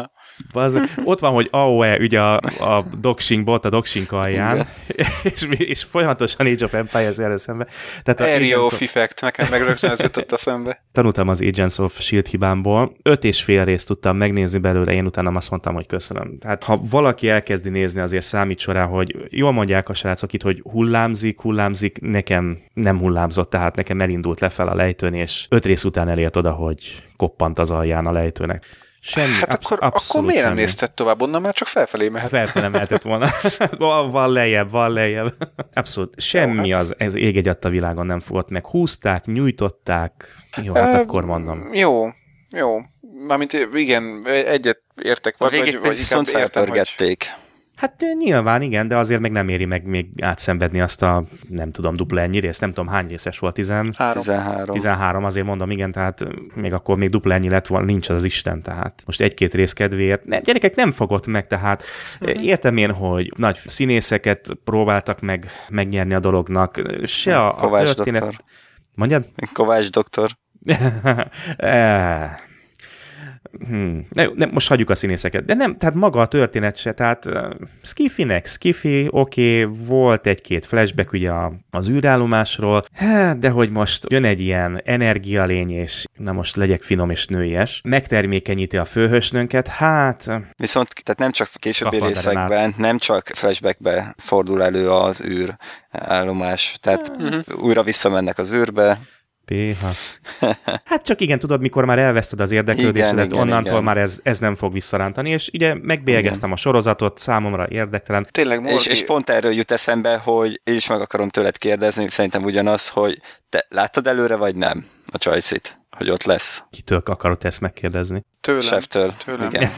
Bazd, ott van, hogy AOE, ugye a, a doxing bot a doxing alján, és, és, folyamatosan Age of Empires erre szembe. Tehát a Area of Effect, nekem meg rögtön ez jutott a szembe. Tanultam az Agents of S.H.I.E.L.D. hibámból, öt és fél részt tudtam megnézni belőle, én utána azt mondtam, hogy köszönöm. Tehát ha valaki elkezdi nézni, azért számít rá, hogy jól mondják a srácok itt, hogy hullámzik, hullámzik, nekem nem hullámzott, tehát nekem elindult lefelé a lejtőn, és öt rész után elért oda, hogy koppant az alján a lejtőnek. Semmi, hát absz- akkor, akkor miért semmi. nem nézted tovább? Onnan már csak felfelé mehet. Felfelé mehetett volna. van lejjebb, van lejjebb. Abszolút. Semmi Jó, hát... az, ez ég egy a világon nem fogott meg. Húzták, nyújtották. Jó, hát uh, akkor mondom. Jó, jó. Mármint igen, egyet értek. Vagy, vagy, vagy viszont felpörgették. Hogy... Hát eh, nyilván igen, de azért meg nem éri meg még átszenvedni azt a, nem tudom, dupla ennyi részt, nem tudom hány részes volt, 13. 13. 13, azért mondom, igen, tehát eh, még akkor még dupla ennyi lett volna, nincs az, az Isten, tehát most egy-két rész kedvéért. Nem, gyerekek nem fogott meg, tehát uh-huh. értem én, hogy nagy színészeket próbáltak meg megnyerni a dolognak, se a, a történet... Doktor. Mondjad? Kovács doktor. hmm, ne, ne, most hagyjuk a színészeket, de nem, tehát maga a történet se, tehát uh, Skiffy-nek Skiffy, oké, okay, volt egy-két flashback ugye az űrállomásról, de hogy most jön egy ilyen energialény, és na most legyek finom és nőies, megtermékenyíti a főhősnőnket, hát... Viszont, tehát nem csak későbbi részekben, nem csak flashbackbe fordul elő az űr állomás, tehát uh-huh. újra visszamennek az űrbe, PH. Hát csak igen, tudod, mikor már elveszted az érdeklődésedet, igen, onnantól igen. már ez, ez nem fog visszarántani, és ugye megbélyegeztem a sorozatot, számomra érdektelen. Tényleg, Morgi... és, és pont erről jut eszembe, hogy én is meg akarom tőled kérdezni, szerintem ugyanaz, hogy te láttad előre, vagy nem a Choice-it, hogy ott lesz? Kitől akarod ezt megkérdezni? Tőlem. Seftől. Tőlem. Igen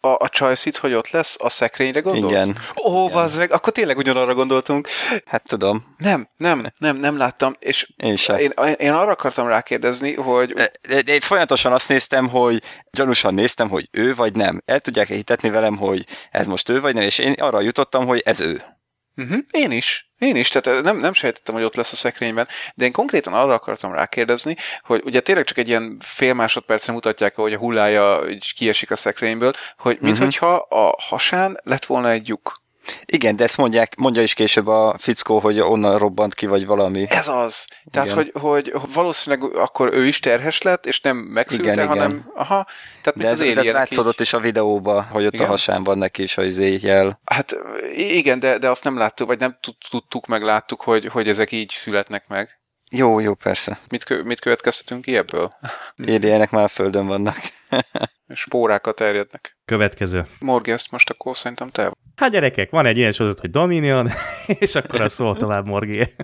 a, a choice hogy ott lesz, a szekrényre gondolsz? Igen. Ó, bazzeg, akkor tényleg ugyanarra gondoltunk. Hát tudom. Nem, nem, nem, nem láttam, és én, én, én arra akartam rákérdezni, hogy... De, de, de én folyamatosan azt néztem, hogy gyanúsan néztem, hogy ő vagy nem. El tudják hitetni velem, hogy ez most ő vagy nem, és én arra jutottam, hogy ez ő. Uh-huh. Én is. Én is, tehát nem, nem sejtettem, hogy ott lesz a szekrényben, de én konkrétan arra akartam rákérdezni, hogy ugye tényleg csak egy ilyen fél másodpercre mutatják, hogy a hullája kiesik a szekrényből, hogy uh-huh. minthogyha a hasán lett volna egy lyuk. Igen, de ezt mondják, mondja is később a fickó, hogy onnan robbant ki, vagy valami. Ez az. Tehát, hogy, hogy, valószínűleg akkor ő is terhes lett, és nem megszülte, igen, hanem... Igen. Aha, tehát de ez, az ez látszódott így... is a videóba, hogy ott igen. a hasán van neki is az jel. Hát igen, de, de azt nem láttuk, vagy nem tudtuk, meg láttuk, hogy, hogy ezek így születnek meg. Jó, jó, persze. Mit, kö, mit következtetünk ki ebből? Éljenek már a földön vannak. Spórákat terjednek. Következő. Morgi, ezt most akkor szerintem te. Hát gyerekek, van egy ilyen sorozat, hogy Dominion, és akkor a szó tovább Morgi.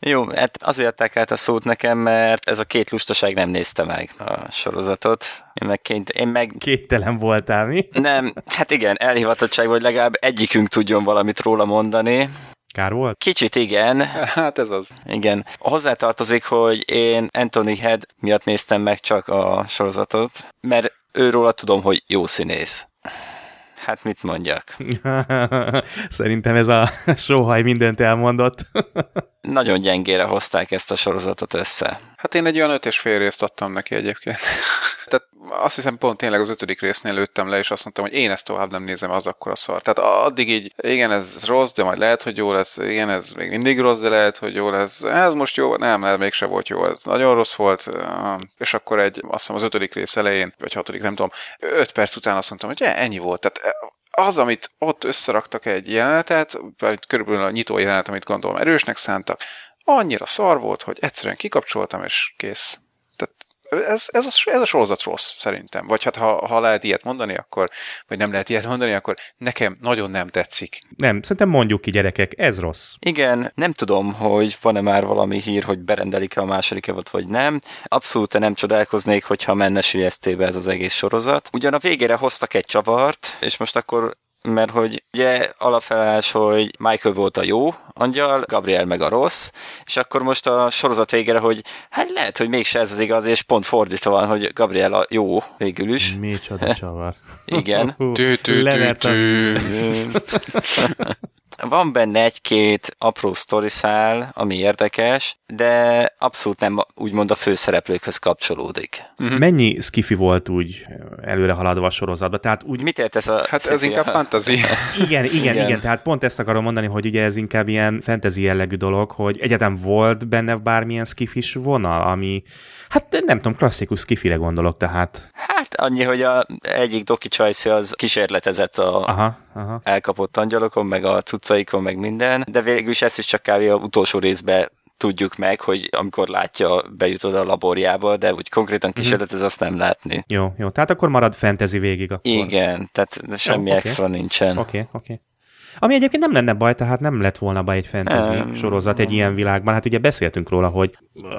Jó, hát azért adták át a szót nekem, mert ez a két lustaság nem nézte meg a sorozatot. Én meg, ként, én meg... Kéttelen voltál, mi? Nem, hát igen, elhivatottság, hogy legalább egyikünk tudjon valamit róla mondani. Kár volt? Kicsit igen. Hát ez az. Igen. Hozzátartozik, hogy én Anthony Head miatt néztem meg csak a sorozatot, mert őróla tudom, hogy jó színész. Hát mit mondjak? Szerintem ez a sóhaj mindent elmondott. Nagyon gyengére hozták ezt a sorozatot össze. Hát én egy olyan öt és fél részt adtam neki egyébként. Tehát azt hiszem pont tényleg az ötödik résznél lőttem le, és azt mondtam, hogy én ezt tovább nem nézem, az akkor a szar. Tehát addig így, igen, ez rossz, de majd lehet, hogy jó lesz, igen, ez még mindig rossz, de lehet, hogy jó lesz. Ez most jó, nem, ez mégse volt jó, ez nagyon rossz volt, és akkor egy, azt hiszem az ötödik rész elején, vagy hatodik, nem tudom, öt perc után azt mondtam, hogy ennyi volt. Tehát az, amit ott összeraktak egy jelenetet, vagy körülbelül a nyitó jelenet, amit gondolom erősnek szántak, annyira szar volt, hogy egyszerűen kikapcsoltam, és kész ez, ez, a, ez a sorozat rossz, szerintem. Vagy hát ha, ha lehet ilyet mondani, akkor, vagy nem lehet ilyet mondani, akkor nekem nagyon nem tetszik. Nem, szerintem mondjuk ki gyerekek, ez rossz. Igen, nem tudom, hogy van-e már valami hír, hogy berendelik-e a második évad, vagy nem. Abszolút nem csodálkoznék, hogyha menne sülyeztébe ez az egész sorozat. Ugyan a végére hoztak egy csavart, és most akkor mert hogy ugye alapfelállás, hogy Michael volt a jó angyal, Gabriel meg a rossz, és akkor most a sorozat végére, hogy hát lehet, hogy mégse ez az igaz, és pont fordítva van, hogy Gabriel a jó végül is. Micsoda csavar. Igen. tű, tű, tű, tű. van benne egy-két apró sztoriszál, ami érdekes, de abszolút nem úgymond a főszereplőkhöz kapcsolódik. Uh-huh. Mennyi skifi volt úgy előre haladva a sorozatba? Tehát úgy... Mit értesz a Hát ez inkább fantasy. Igen, igen, igen, igen, tehát pont ezt akarom mondani, hogy ugye ez inkább ilyen fantasy jellegű dolog, hogy egyetem volt benne bármilyen skifis vonal, ami, hát nem tudom, klasszikus skifire gondolok, tehát. Hát annyi, hogy a egyik Doki Csajci az kísérletezett a aha, aha. elkapott angyalokon, meg a cuccaikon, meg minden, de végül is ezt is csak kb. a utolsó részbe tudjuk meg, hogy amikor látja, bejutod a laborjába, de úgy konkrétan mhm. kísérlet, ez azt nem látni. Jó, jó. Tehát akkor marad fantasy végig akkor. Igen, tehát semmi jó, okay. extra nincsen. Oké, okay, oké. Okay. Ami egyébként nem lenne baj, tehát nem lett volna baj egy fantasy um, sorozat egy ilyen világban. Hát ugye beszéltünk róla, hogy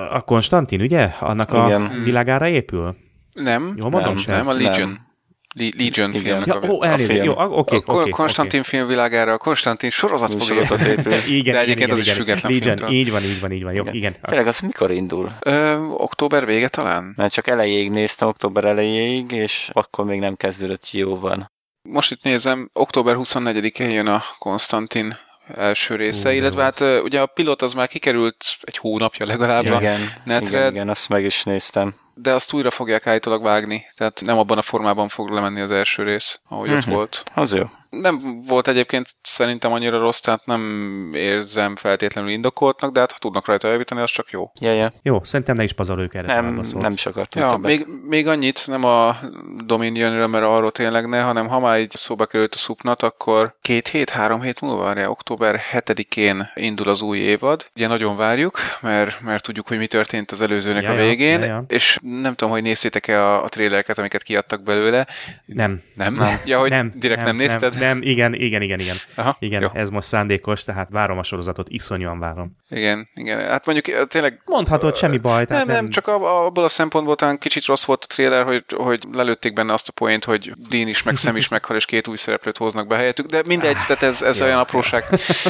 a Konstantin, ugye? Annak Igen. a világára épül? Nem, Jó, mondom nem, nem, a Legion. Nem. Legion Igen. filmnek ja, a, ó, elnézést, film. jó, oké, okay, okay, Konstantin okay. filmvilágára a Konstantin sorozat fog sorozat épül. igen, De egyébként igen, az igen, is független Legion, filmtől. így van, így van, így van, jó, igen. Tényleg az mikor indul? Ö, október vége talán? Mert csak elejéig néztem, október elejéig, és akkor még nem kezdődött jóban. Most itt nézem, október 24-én jön a Konstantin első része, uh, illetve hát ugye a pilot az már kikerült egy hónapja legalább igen, a netre. Igen, igen, azt meg is néztem. De azt újra fogják állítólag vágni, tehát nem abban a formában fog lemenni az első rész, ahogy uh-huh. ott mhm. volt. Az jó nem volt egyébként szerintem annyira rossz, tehát nem érzem feltétlenül indokoltnak, de hát ha tudnak rajta javítani, az csak jó. Ja, ja. Jó, szerintem ne is pazaroljuk erre. Nem, nem is akartam ja, még, még, annyit, nem a Dominionra, mert arról tényleg ne, hanem ha már így szóba került a szupnat, akkor két hét, három hét múlva, várja, október 7-én indul az új évad. Ugye nagyon várjuk, mert, mert tudjuk, hogy mi történt az előzőnek ja, a végén, ja, ja. és nem tudom, hogy néztétek-e a, a trélereket, amiket kiadtak belőle. Nem. Nem? nem. Ja, hogy nem, direkt nem, nem nézted? Nem, nem, igen, igen, igen, igen. Aha, igen, jó. ez most szándékos, tehát várom a sorozatot, iszonyúan várom. Igen, igen. Hát mondjuk tényleg... Mondhatod, semmi baj. Tehát nem, nem, nem, csak abból a szempontból talán kicsit rossz volt a trailer, hogy, hogy lelőtték benne azt a poént, hogy Dean is, meg Sam is meghal, és két új szereplőt hoznak be helyettük, de mindegy, tehát ez, ez ja, olyan apróság.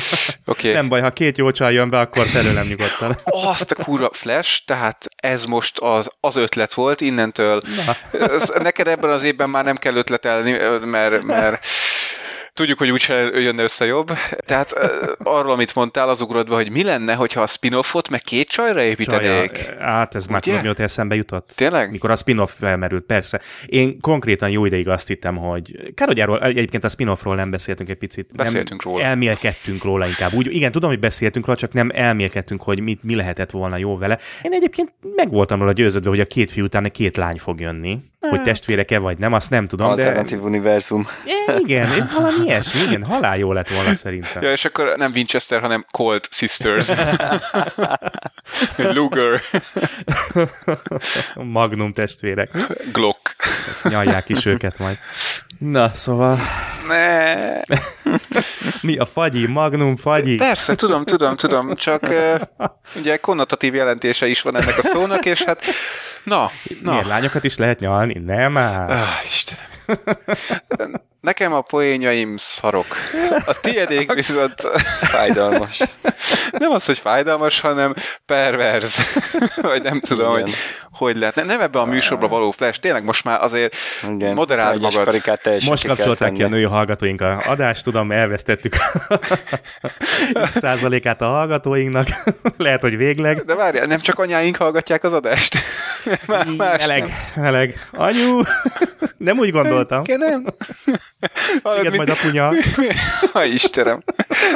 okay. Nem baj, ha két jó csaj jön be, akkor felőlem nyugodtan. azt a kurva Flash, tehát ez most az, az ötlet volt, innentől. Ez, neked ebben az évben már nem kell ötletelni, mert, mert tudjuk, hogy úgyse jönne össze jobb. Tehát arról, amit mondtál, az ugrott be, hogy mi lenne, hogyha a spin-offot meg két csajra építenék. Csaja, hát ez már tudom, mióta eszembe jutott. Tényleg? Mikor a spin-off felmerült, persze. Én konkrétan jó ideig azt hittem, hogy kár, hogy arról, egyébként a spin-offról nem beszéltünk egy picit. Beszéltünk nem róla. Elmélkedtünk róla inkább. Úgy, igen, tudom, hogy beszéltünk róla, csak nem elmélkedtünk, hogy mit, mi lehetett volna jó vele. Én egyébként meg voltam róla győződve, hogy a két fiú után két lány fog jönni. Hát. Hogy testvéreke vagy nem, azt nem tudom. Alternatív de... univerzum. É, igen, valami ilyesmi, igen, halál jó lett volna szerintem. Ja, és akkor nem Winchester, hanem Colt Sisters. Luger. Magnum testvérek. Glock. Ezt nyalják is őket majd. Na, szóval... Ne. Mi a fagyi? Magnum fagyi? Persze, tudom, tudom, tudom, csak uh, ugye konnotatív jelentése is van ennek a szónak, és hát na, na. Miért lányokat is lehet nyalni? Nem már. Ah, Istenem. Nekem a poénjaim szarok. A tiédék viszont... Fájdalmas. Nem az, hogy fájdalmas, hanem perverz. Vagy nem tudom, Igen. hogy hogy lehet. Nem ebbe a műsorba való flash, tényleg most már azért Igen, moderáld magad. Most kapcsolták ki a női hallgatóink a adást, tudom, elvesztettük százalékát a hallgatóinknak. lehet, hogy végleg. De várjál, nem csak anyáink hallgatják az adást? Más meleg, nem. meleg. Anyu, nem úgy gondoltam. Nem, nem. Igen, mint, majd a punya. Ha Istenem.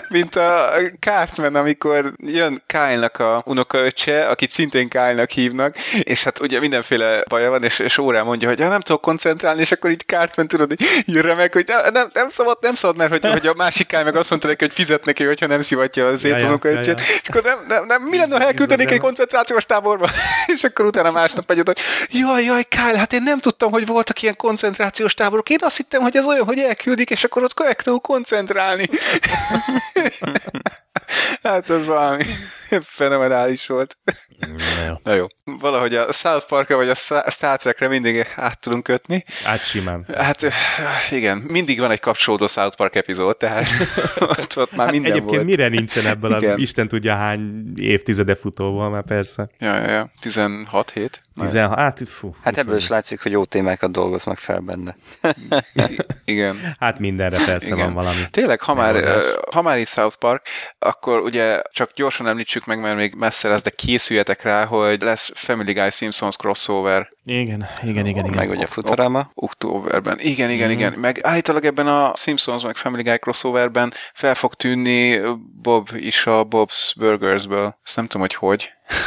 Mint a Cartman, amikor jön Kyle-nak a unokaöccse, akit szintén Kyle-nak hívnak, és hát ugye mindenféle baja van, és, és órán mondja, hogy ja, nem tudok koncentrálni, és akkor így Cartman tudod, jön meg, hogy nem, nem szabad, nem szabad, mert hogy, hogy a másik Kyle meg azt mondta neki, hogy fizet neki, hogyha nem szivatja az unokaöccsét, ja, ja. és akkor nem, nem, nem, mi lenne, ha elküldenék egy koncentrációs táborba? és akkor utána másnap megy hogy jaj, jaj, Kyle, hát én nem tudtam, hogy voltak ilyen koncentrációs táborok. Én azt hittem, hogy ez olyan, hogy elküldik, és akkor ott kell koncentrálni. Hát ez valami fenomenális volt. Na jó. Na jó. Valahogy a South Park-ra vagy a Star Trek-re mindig át tudunk kötni. Hát simán. Hát igen, mindig van egy kapcsolódó South Park epizód, tehát ott, ott már minden Egyébként volt. mire nincsen ebből a Igen. Isten tudja hány évtizede futóval már persze. Ja, ja, ja. 16 hét. 16, hát fú. Hát ebből is látszik, hogy jó témákat dolgoznak fel benne. Igen. Hát mindenre persze Igen. van valami. Tényleg, ha már, ö, ha már itt South Park, akkor ugye csak gyorsan említsük meg, mert még messze lesz, de készüljetek rá, hogy lesz Family Guy Simpsons crossover Igen, igen, igen, igen. Meg ugye Futurama. októberben. Igen, igen, Mhm. igen. Meg állítólag ebben a Simpsons meg Family Guy crossoverben fel fog tűnni Bob is a Bob's Burgersből. Ezt nem tudom, hogy hogy.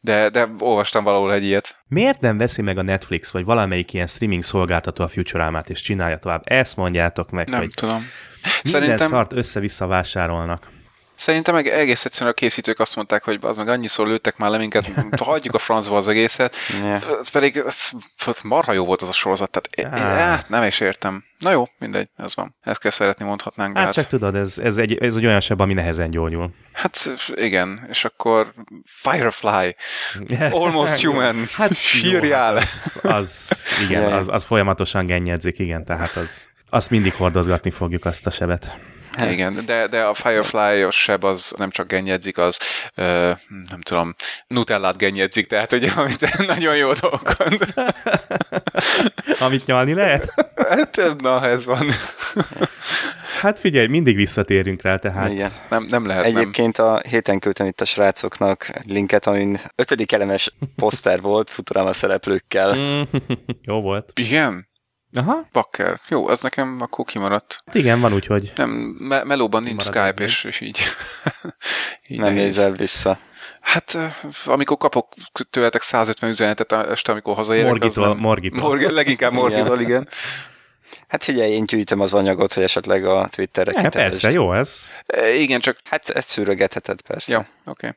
De, de olvastam valahol egy ilyet. Miért nem veszi meg a Netflix, vagy valamelyik ilyen streaming szolgáltató a Futurámát, és csinálja tovább? Ezt mondjátok meg, Nem hogy tudom. minden Szerintem, szart össze-vissza vásárolnak. Szerintem meg egész egyszerűen a készítők azt mondták, hogy az meg annyiszor lőttek már le minket, hagyjuk a francba az egészet. Ja. Pedig marha jó volt az a sorozat, tehát Á. á. nem is értem. Na jó, mindegy, ez van. Ezt kell szeretni, mondhatnánk, Hát hát, csak tudod, ez, ez, egy, ez egy olyan seb, ami nehezen gyógyul. hát igen, és akkor Firefly, Almost Human, Hát sírjál. Jó, hát az, az, igen, az, az folyamatosan gennyedzik, igen, tehát az, azt mindig hordozgatni fogjuk azt a sebet. Igen, de, de a Firefly-os seb az nem csak gennyedzik, az ö, nem tudom, nutellát gennyedzik, tehát ugye, amit nagyon jó dolgokon. Amit nyalni lehet? Hát, na, ez van. Hát figyelj, mindig visszatérünk rá, tehát Igen. Nem, nem lehet, nem. Egyébként a héten küldtem itt a srácoknak linket, amin ötödik elemes poszter volt Futurama szereplőkkel. Mm, jó volt. Igen? Aha, Bakker. Jó, az nekem akkor kimaradt. hát igen, van úgy, hogy Nem, me- melóban nincs Skype, egy és, és így, így Nem nehéz. nézel vissza. Hát, amikor kapok tőletek 150 üzenetet este, amikor hazaérek, Morgitól- nem... Morgitól. Morg, leginkább Morgitól, igen. Hát figyelj, én gyűjtöm az anyagot, hogy esetleg a Twitterre ja, kiterjesd. persze, jó ez. E, Igen, csak... Hát ezt szűrögetheted persze. Jó, oké.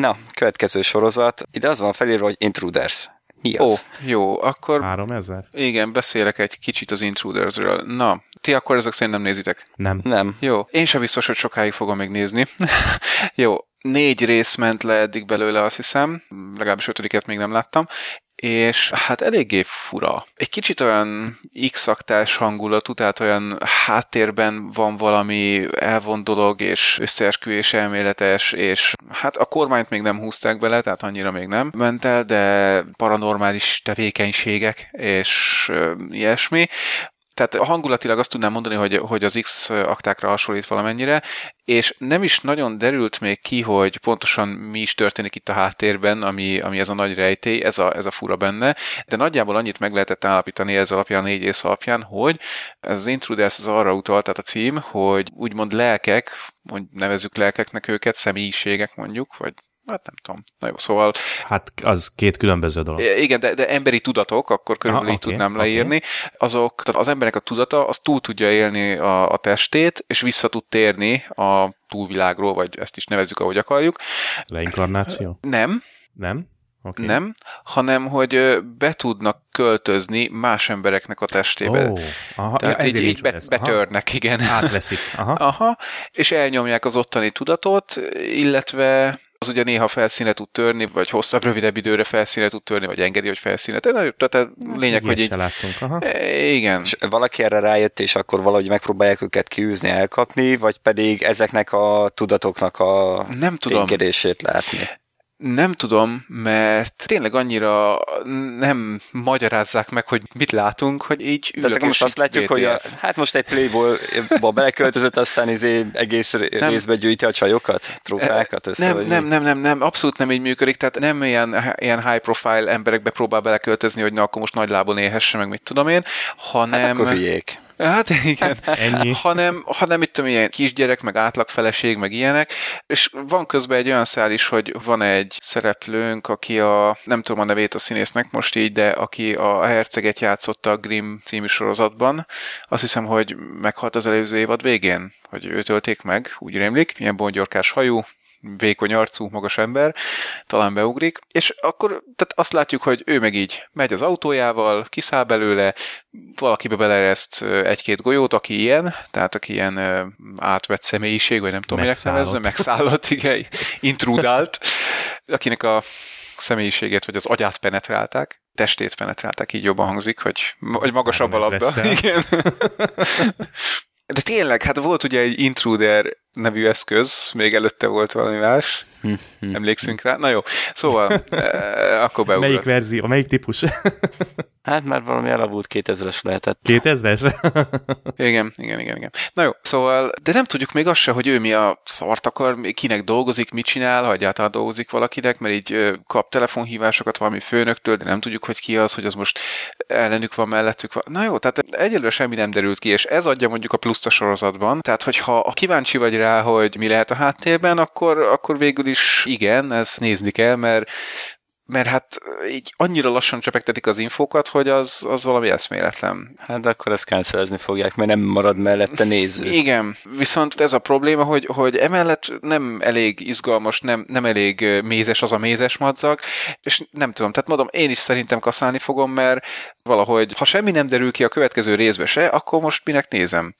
Na, következő sorozat. Ide az van felírva, hogy Intruders. Mi az? Ó, jó, akkor 3000? igen, beszélek egy kicsit az Intrudersről. Na, ti akkor ezek szerint nem nézitek? Nem. Nem. Jó, én sem biztos, hogy sokáig fogom még nézni. Jó, négy rész ment le eddig belőle, azt hiszem, legalábbis ötödiket még nem láttam, és hát eléggé fura. Egy kicsit olyan x hangulatú, tehát olyan háttérben van valami elvont dolog, és összeesküvés elméletes, és hát a kormányt még nem húzták bele, tehát annyira még nem ment el, de paranormális tevékenységek, és ilyesmi. Tehát hangulatilag azt tudnám mondani, hogy, hogy az X aktákra hasonlít valamennyire, és nem is nagyon derült még ki, hogy pontosan mi is történik itt a háttérben, ami, ami ez a nagy rejtély, ez a, ez a fura benne, de nagyjából annyit meg lehetett állapítani ez alapján, a négy rész alapján, hogy ez az Intruders az arra utalt, tehát a cím, hogy úgymond lelkek, hogy nevezzük lelkeknek őket, személyiségek mondjuk, vagy hát nem tudom. Na jó, szóval Hát az két különböző dolog. igen, de, de emberi tudatok, akkor körülbelül Aha, így oké, tudnám leírni, azok, tehát az emberek a tudata, az túl tudja élni a, a testét, és vissza tud térni a túlvilágról, vagy ezt is nevezzük, ahogy akarjuk. Leinkarnáció? Nem, Nem? Okay. nem, hanem hogy be tudnak költözni más embereknek a testébe. Ó, aha, Tehát ja, így, így nincs be, ez. Aha. betörnek, igen. Átveszik. Aha. Aha, és elnyomják az ottani tudatot, illetve az ugye néha felszíne tud törni, vagy hosszabb, rövidebb időre felszíne tud törni, vagy engedi, hogy felszíne. Tehát, tehát lényeg, hogy így... se láttunk. Aha. E, Igen. És valaki erre rájött, és akkor valahogy megpróbálják őket kiűzni, elkapni, vagy pedig ezeknek a tudatoknak a Nem tudom. látni. Nem tudom, mert tényleg annyira nem magyarázzák meg, hogy mit látunk, hogy így Tehát ülök akkor most azt látjuk, így hogy a, hát most egy Playboy-ba beleköltözött, aztán izé egész Nem. részbe gyűjti a csajokat, trófákat össze, Nem, nem, nem, nem, nem, abszolút nem így működik, tehát nem ilyen, ilyen high profile emberekbe próbál beleköltözni, hogy na akkor most nagy lábon élhesse, meg mit tudom én, hanem... Hát akkor hülyék. Hát igen. Ennyi. Hanem, hanem mit tudom, ilyen kisgyerek, meg átlagfeleség, meg ilyenek, és van közben egy olyan szál is, hogy van egy szereplőnk, aki a, nem tudom a nevét a színésznek most így, de aki a herceget játszotta a Grimm című sorozatban, azt hiszem, hogy meghalt az előző évad végén, hogy őt ölték meg, úgy rémlik, ilyen bongyorkás hajú, vékony arcú, magas ember, talán beugrik, és akkor tehát azt látjuk, hogy ő meg így megy az autójával, kiszáll belőle, valakibe belereszt egy-két golyót, aki ilyen, tehát aki ilyen átvett személyiség, vagy nem tudom, minek nevezze, megszállott, igen, intrudált, akinek a személyiségét, vagy az agyát penetrálták, testét penetrálták, így jobban hangzik, hogy, hogy magasabb a labda. Igen. De tényleg, hát volt ugye egy Intruder nevű eszköz, még előtte volt valami más, emlékszünk rá. Na jó, szóval eh, akkor beugrott. Melyik verzió, melyik típus? Hát már valami elavult 2000-es lehetett. 2000-es? igen, igen, igen, igen. Na jó, szóval, de nem tudjuk még azt se, hogy ő mi a szart akar, kinek dolgozik, mit csinál, ha egyáltalán dolgozik valakinek, mert így kap telefonhívásokat valami főnöktől, de nem tudjuk, hogy ki az, hogy az most ellenük van, mellettük van. Na jó, tehát egyelőre semmi nem derült ki, és ez adja mondjuk a pluszt a sorozatban. Tehát, hogyha kíváncsi vagy rá, hogy mi lehet a háttérben, akkor, akkor végül is igen, ezt nézni kell, mert mert hát így annyira lassan csepegtetik az infókat, hogy az, az valami eszméletlen. Hát akkor ezt cancelezni fogják, mert nem marad mellette néző. Igen, viszont ez a probléma, hogy, hogy emellett nem elég izgalmas, nem, nem elég mézes az a mézes madzag, és nem tudom, tehát mondom, én is szerintem kaszálni fogom, mert valahogy, ha semmi nem derül ki a következő részbe se, akkor most minek nézem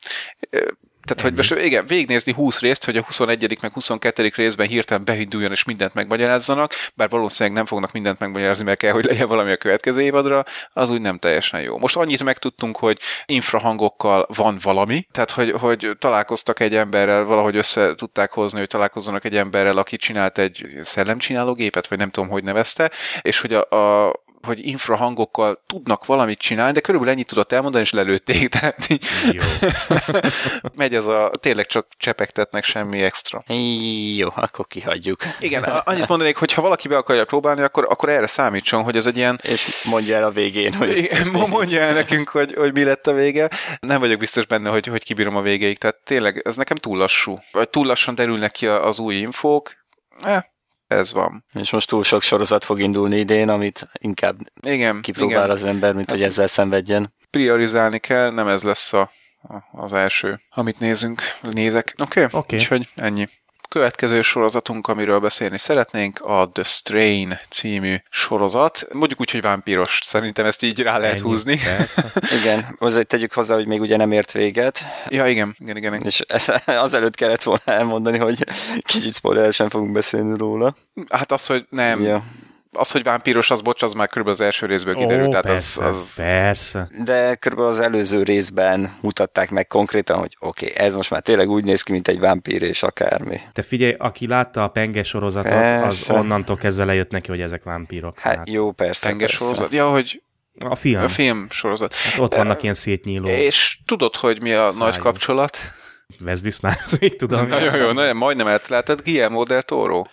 tehát, hogy most igen, végignézni 20 részt, hogy a 21. meg 22. részben hirtelen behinduljon és mindent megmagyarázzanak, bár valószínűleg nem fognak mindent megmagyarázni, mert kell, hogy legyen valami a következő évadra, az úgy nem teljesen jó. Most annyit megtudtunk, hogy infrahangokkal van valami, tehát hogy, hogy találkoztak egy emberrel, valahogy össze tudták hozni, hogy találkozzanak egy emberrel, aki csinált egy szellemcsináló gépet, vagy nem tudom, hogy nevezte, és hogy a, a hogy infrahangokkal tudnak valamit csinálni, de körülbelül ennyit tudott elmondani, és lelőtték. Tehát így Jó. megy ez a, tényleg csak csepegtetnek semmi extra. Jó, akkor kihagyjuk. Igen, annyit mondanék, hogy ha valaki be akarja próbálni, akkor, akkor erre számítson, hogy ez egy ilyen... És mondja el a végén, hogy... Igen, mondja el nekünk, hogy, hogy mi lett a vége. Nem vagyok biztos benne, hogy, hogy kibírom a végéig. Tehát tényleg ez nekem túl lassú. Vagy túl lassan derülnek ki az új infók. Eh, ez van. És most túl sok sorozat fog indulni idén, amit inkább igen, kipróbál igen. az ember, mint hát, hogy ezzel szenvedjen. Priorizálni kell, nem ez lesz a, a, az első, amit nézünk, nézek. Oké, okay? okay. úgyhogy ennyi következő sorozatunk, amiről beszélni szeretnénk, a The Strain című sorozat. Mondjuk úgy, hogy vámpíros. Szerintem ezt így rá lehet Ennyi, húzni. igen, azért tegyük hozzá, hogy még ugye nem ért véget. Ja, igen, igen, igen. igen. És azelőtt kellett volna elmondani, hogy kicsit spoileresen fogunk beszélni róla. Hát az, hogy nem. Ja az, hogy vámpíros, az bocs, az már körülbelül az első részből kiderült. Ó, tehát persze, az, az... persze. De körülbelül az előző részben mutatták meg konkrétan, hogy oké, okay, ez most már tényleg úgy néz ki, mint egy vámpír és akármi. Te figyelj, aki látta a Penge sorozatot, persze. az onnantól kezdve lejött neki, hogy ezek vámpírok. Hát, hát. jó, persze. Penge persze. sorozat? Ja, hogy a film. A film sorozat. Hát ott vannak uh, ilyen szétnyíló. És tudod, hogy mi a szájú. nagy kapcsolat? Wesley Snipes, így tudom. Nagyon jó, nagyon, majdnem elteltett Guillermo del Toro.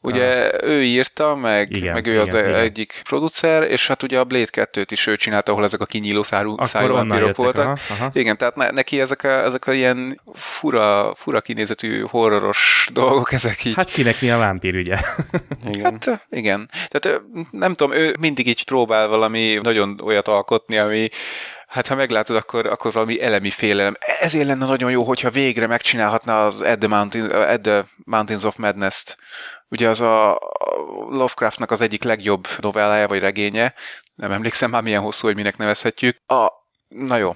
Ugye ah. ő írta, meg, igen, meg ő igen, az igen. egyik producer, és hát ugye a Blade 2-t is ő csinált, ahol ezek a kinyíló szájú, szájú vámpírok voltak. Aha, aha. Igen, tehát ne, neki ezek a, ezek a ilyen fura, fura kinézetű horroros dolgok, ezek így. Hát kinek mi a vámpír, ugye? Igen. Hát igen. Tehát nem tudom, ő mindig így próbál valami nagyon olyat alkotni, ami hát ha meglátod, akkor, akkor valami elemi félelem. Ezért lenne nagyon jó, hogyha végre megcsinálhatna az At the, Mountain, At the Mountains of Madness-t, Ugye az a Lovecraftnak az egyik legjobb novellája, vagy regénye, nem emlékszem már milyen hosszú, hogy minek nevezhetjük. A, na jó,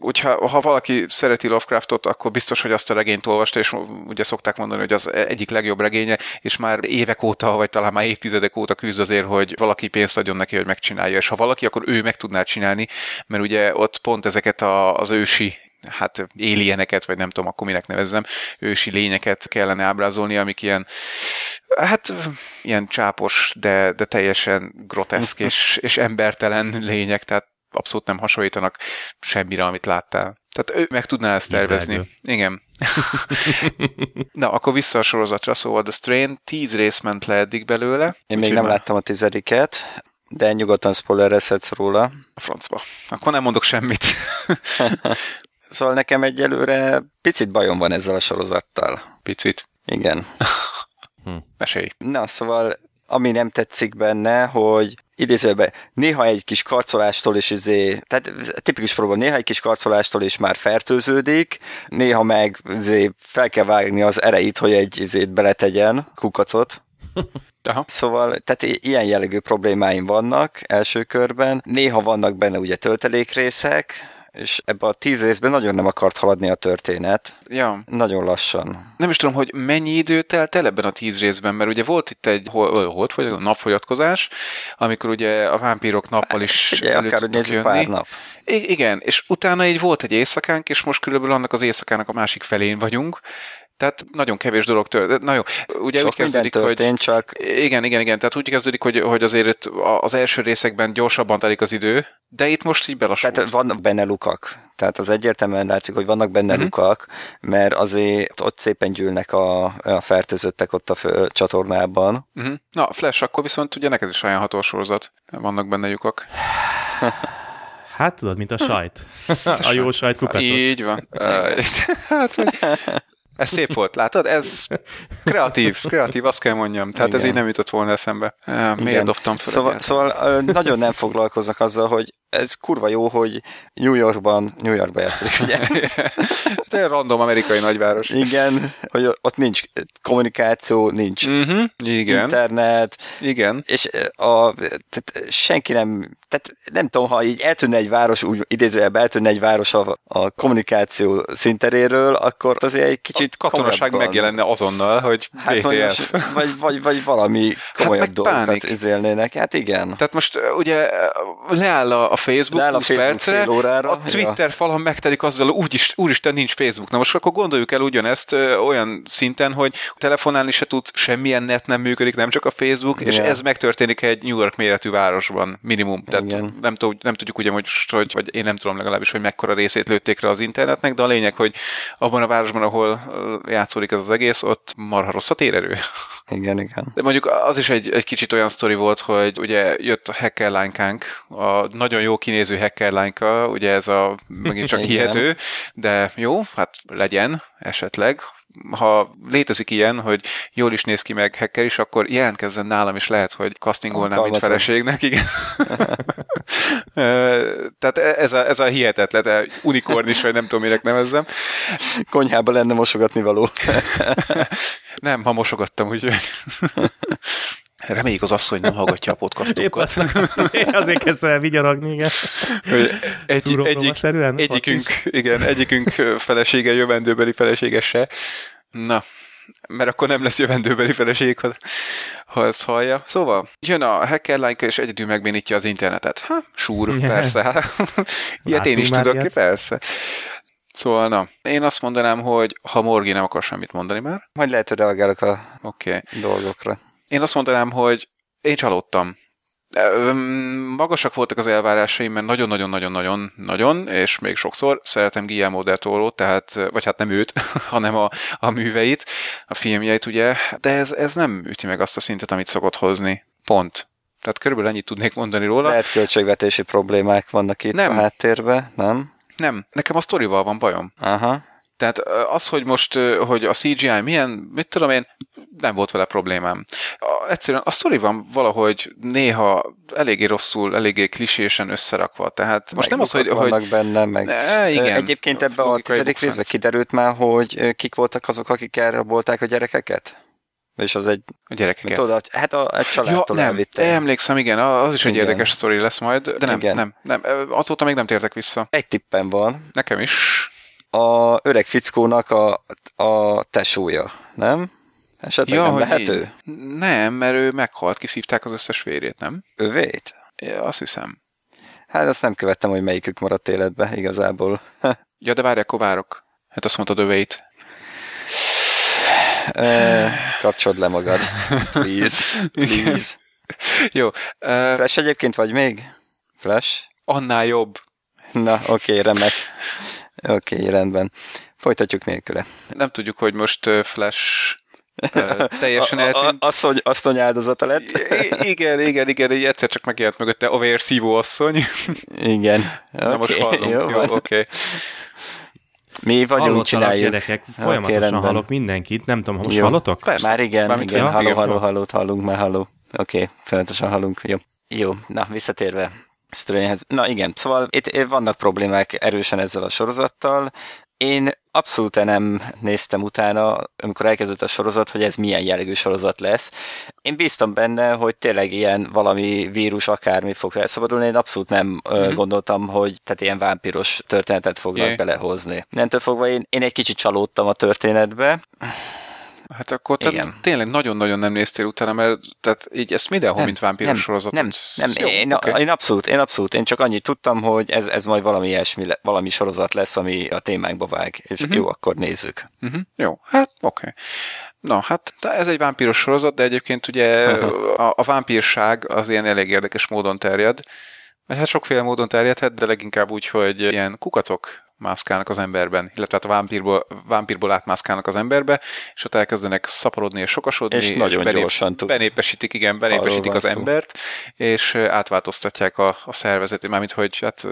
hogyha, ha valaki szereti Lovecraftot, akkor biztos, hogy azt a regényt olvasta, és ugye szokták mondani, hogy az egyik legjobb regénye, és már évek óta, vagy talán már évtizedek óta küzd azért, hogy valaki pénzt adjon neki, hogy megcsinálja. És ha valaki, akkor ő meg tudná csinálni, mert ugye ott pont ezeket a, az ősi hát éljeneket, vagy nem tudom, akkor minek nevezzem, ősi lényeket kellene ábrázolni, amik ilyen hát ilyen csápos, de, de teljesen groteszk és, és embertelen lények, tehát abszolút nem hasonlítanak semmire, amit láttál. Tehát ő meg tudná ezt tervezni. Izelgő. Igen. Na, akkor vissza a sorozatra, szóval The Strain, tíz rész ment le eddig belőle. Én még nem már... láttam a tizediket, de nyugodtan spoilerezhetsz róla. A francba. Akkor nem mondok semmit. szóval nekem egyelőre picit bajom van ezzel a sorozattal. Picit? Igen. Hm. Mesélj. Na, szóval ami nem tetszik benne, hogy idézőben néha egy kis karcolástól is izé, tehát tipikus probléma, néha egy kis karcolástól is már fertőződik, néha meg izé fel kell vágni az ereit, hogy egy izét beletegyen, kukacot. Aha. Szóval, tehát ilyen jellegű problémáim vannak első körben. Néha vannak benne ugye töltelékrészek, és ebbe a tíz részben nagyon nem akart haladni a történet. Ja. Nagyon lassan. Nem is tudom, hogy mennyi idő telt el ebben a tíz részben, mert ugye volt itt egy hol, hol, hol, napfogyatkozás, amikor ugye a vámpírok nappal is Ugye, elő akárhogy tudtak jönni. pár nap. I- igen, és utána így volt egy éjszakánk, és most körülbelül annak az éjszakának a másik felén vagyunk, tehát nagyon kevés dolog történt. Na jó, ugye Sok úgy kezdődik, hogy... csak Igen, igen, igen. Tehát úgy kezdődik, hogy, hogy azért itt az első részekben gyorsabban telik az idő, de itt most így belassult. Tehát vannak benne lukak. Tehát az egyértelműen látszik, hogy vannak benne Mhm. uh-huh. lukak, mert azért ott szépen gyűlnek a, a fertőzöttek ott a fő, csatornában. Uh-huh. Na, Flash, akkor viszont ugye neked is ajánlható a sorozat. Vannak benne lyukak. Hát tudod, mint a sajt. a jó sajt kukacos. Így van. Hát, hogy ez szép volt, látod? Ez kreatív, kreatív, azt kell mondjam. Tehát ez Igen. így nem jutott volna eszembe. Miért Igen. dobtam fel? Szóval, egyáltalán? szóval nagyon nem foglalkoznak azzal, hogy ez kurva jó, hogy New Yorkban, New Yorkban játszik, ugye? De random amerikai nagyváros. Igen, hogy ott nincs kommunikáció, nincs Uh-huh. Igen, internet, igen. és a, tehát senki nem, tehát nem tudom, ha így eltűnne egy város, úgy idézőjelben eltűnne egy város a, a kommunikáció szinteréről, akkor azért egy kicsit A katonaság komolyabban- megjelenne azonnal, hogy Hát VTF. most- vagy, vagy, vagy valami komolyabb meg dolgokat pánik. izélnének. Hát igen. Tehát most ugye leáll a Facebook Leáll a 20 Facebook percre, órára, a Twitter falon megtelik azzal, úgyis, úristen, nincs Facebook. Na most akkor gondoljuk el ugyanezt olyan szinten, hogy telefonálni se tud, semmilyen net nem működik, nem csak a Facebook, és Igen. ez megtörténik egy New York méretű városban, minimum. Tehát Igen. nem, tud, nem tudjuk ugye, hogy, hogy, vagy én nem tudom legalábbis, hogy mekkora részét lőtték rá az internetnek, de a lényeg, hogy abban a városban, ahol játszódik ez az egész, ott marha rossz a térerő. Igen, igen. De mondjuk az is egy, egy kicsit olyan sztori volt, hogy ugye jött a hackerlánykánk, a nagyon jó kinéző hackerlánka, ugye ez a megint csak hihető, de jó, hát legyen esetleg. Ha létezik ilyen, hogy jól is néz ki meg hacker is, akkor jelentkezzen nálam, és lehet, hogy castingolnám, mint feleségnek, igen. Tehát ez a, ez a hihetetlen, unikorn is, vagy nem tudom, minek nevezzem. Konyhába lenne mosogatni való. Nem, ha mosogattam, úgyhogy... Reméljük az asszony nem hallgatja a Épp podcastunkat. azt akarom, én azért kezdtem el vigyorogni, igen. Egy, egyik, szerűen? egyikünk, igen, egyikünk felesége, jövendőbeli felesége se. Na, mert akkor nem lesz jövendőbeli feleség, ha, ha ezt hallja. Szóval, jön a hackerlányka, és egyedül megbénítja az internetet. Ha, súr, Igen. persze. Ilyet én is tudok, ilyet. persze. Szóval, na, én azt mondanám, hogy ha Morgi nem akar semmit mondani már, Majd lehet, hogy reagálok a. Okay. dolgokra. Én azt mondanám, hogy én csalódtam. Magasak voltak az elvárásaim, mert nagyon-nagyon-nagyon-nagyon-nagyon, és még sokszor szeretem Guillermo del Toro, tehát, vagy hát nem őt, hanem a, a műveit, a filmjeit, ugye, de ez, ez nem üti meg azt a szintet, amit szokott hozni. Pont. Tehát körülbelül ennyit tudnék mondani róla. Lehet költségvetési problémák vannak itt Nem. a háttérben, nem? Nem, nekem a sztorival van bajom. Aha. Tehát az, hogy most, hogy a CGI milyen, mit tudom én, nem volt vele problémám. A, egyszerűen a sztori van valahogy néha eléggé rosszul, eléggé klisésen összerakva. Tehát most Meg nem az, hogy... hogy benne, meg... ne, igen, Egyébként ebben a tizedik részben kiderült már, hogy kik voltak azok, akik elrabolták a gyerekeket? És az egy, A gyerekeket. tudod, hát a, a Ja, családtól nem, elvitték. emlékszem, igen, az is egy Igen. érdekes sztori lesz majd, de nem, Igen. nem, nem, azóta még nem tértek vissza. Egy tippem van, Nekem is. a öreg fickónak a, a tesója, nem? Esetleg nem hogy lehető? így. Nem, mert ő meghalt, kiszívták az összes vérét, nem? Övét? Ja, azt hiszem. Hát azt nem követtem, hogy melyikük maradt életbe igazából. Ja, de várj, akkor várok. Hát azt mondtad öveit. Ö, Kapcsold le magad. Please. Please. Jó, uh, Flash egyébként vagy még? Flash? annál jobb. Na, oké, remek. Oké, rendben. Folytatjuk nélküle. Nem tudjuk, hogy most Flash teljesen A- a- eltűnt. Asszony, asszony áldozata lett. I- igen, igen, igen, így egyszer csak megjelent mögötte a vérszívó asszony. Igen. Na most Oké, hallunk, jó jó, oké. Okay. Mi vagyunk, Hallottalak csináljuk. gyerekek, folyamatosan rendben. hallok mindenkit, nem tudom, most Jó. hallotok? Persze. Már igen, Mármint, igen, halló, halló, halló, hallunk már, halló. Oké, okay, folyamatosan halunk. Jó. Jó, na, visszatérve Strangehez. Na igen, szóval itt vannak problémák erősen ezzel a sorozattal. Én abszolút nem néztem utána, amikor elkezdett a sorozat, hogy ez milyen jellegű sorozat lesz. Én bíztam benne, hogy tényleg ilyen valami vírus, akármi fog felszabadulni. Én abszolút nem mm-hmm. gondoltam, hogy tehát ilyen vámpiros történetet fognak yeah. belehozni. Nentől fogva én, én egy kicsit csalódtam a történetbe. Hát akkor te tényleg nagyon-nagyon nem néztél utána, mert tehát így ezt mindenhol, nem, mint vámpíros sorozat. Nem, nem, Jó, én, okay. én, abszolút, én abszolút, én csak annyit tudtam, hogy ez, ez majd valami ilyesmi, valami sorozat lesz, ami a témánkba vág, és uh-huh. jó, akkor nézzük. Uh-huh. Jó, hát oké. Okay. Na, hát ez egy vámpíros sorozat, de egyébként ugye a, a vámpírság az ilyen elég érdekes módon terjed. Hát sokféle módon terjedhet, de leginkább úgy, hogy ilyen kukacok mászkálnak az emberben, illetve hát a vámpírból, vámpírból átmászkálnak az emberbe, és ott elkezdenek szaporodni és sokasodni. És, és nagyon benép, gyorsan tud. Benépesítik, igen, benépesítik az szó. embert, és átváltoztatják a, a szervezetét, mármint hogy hát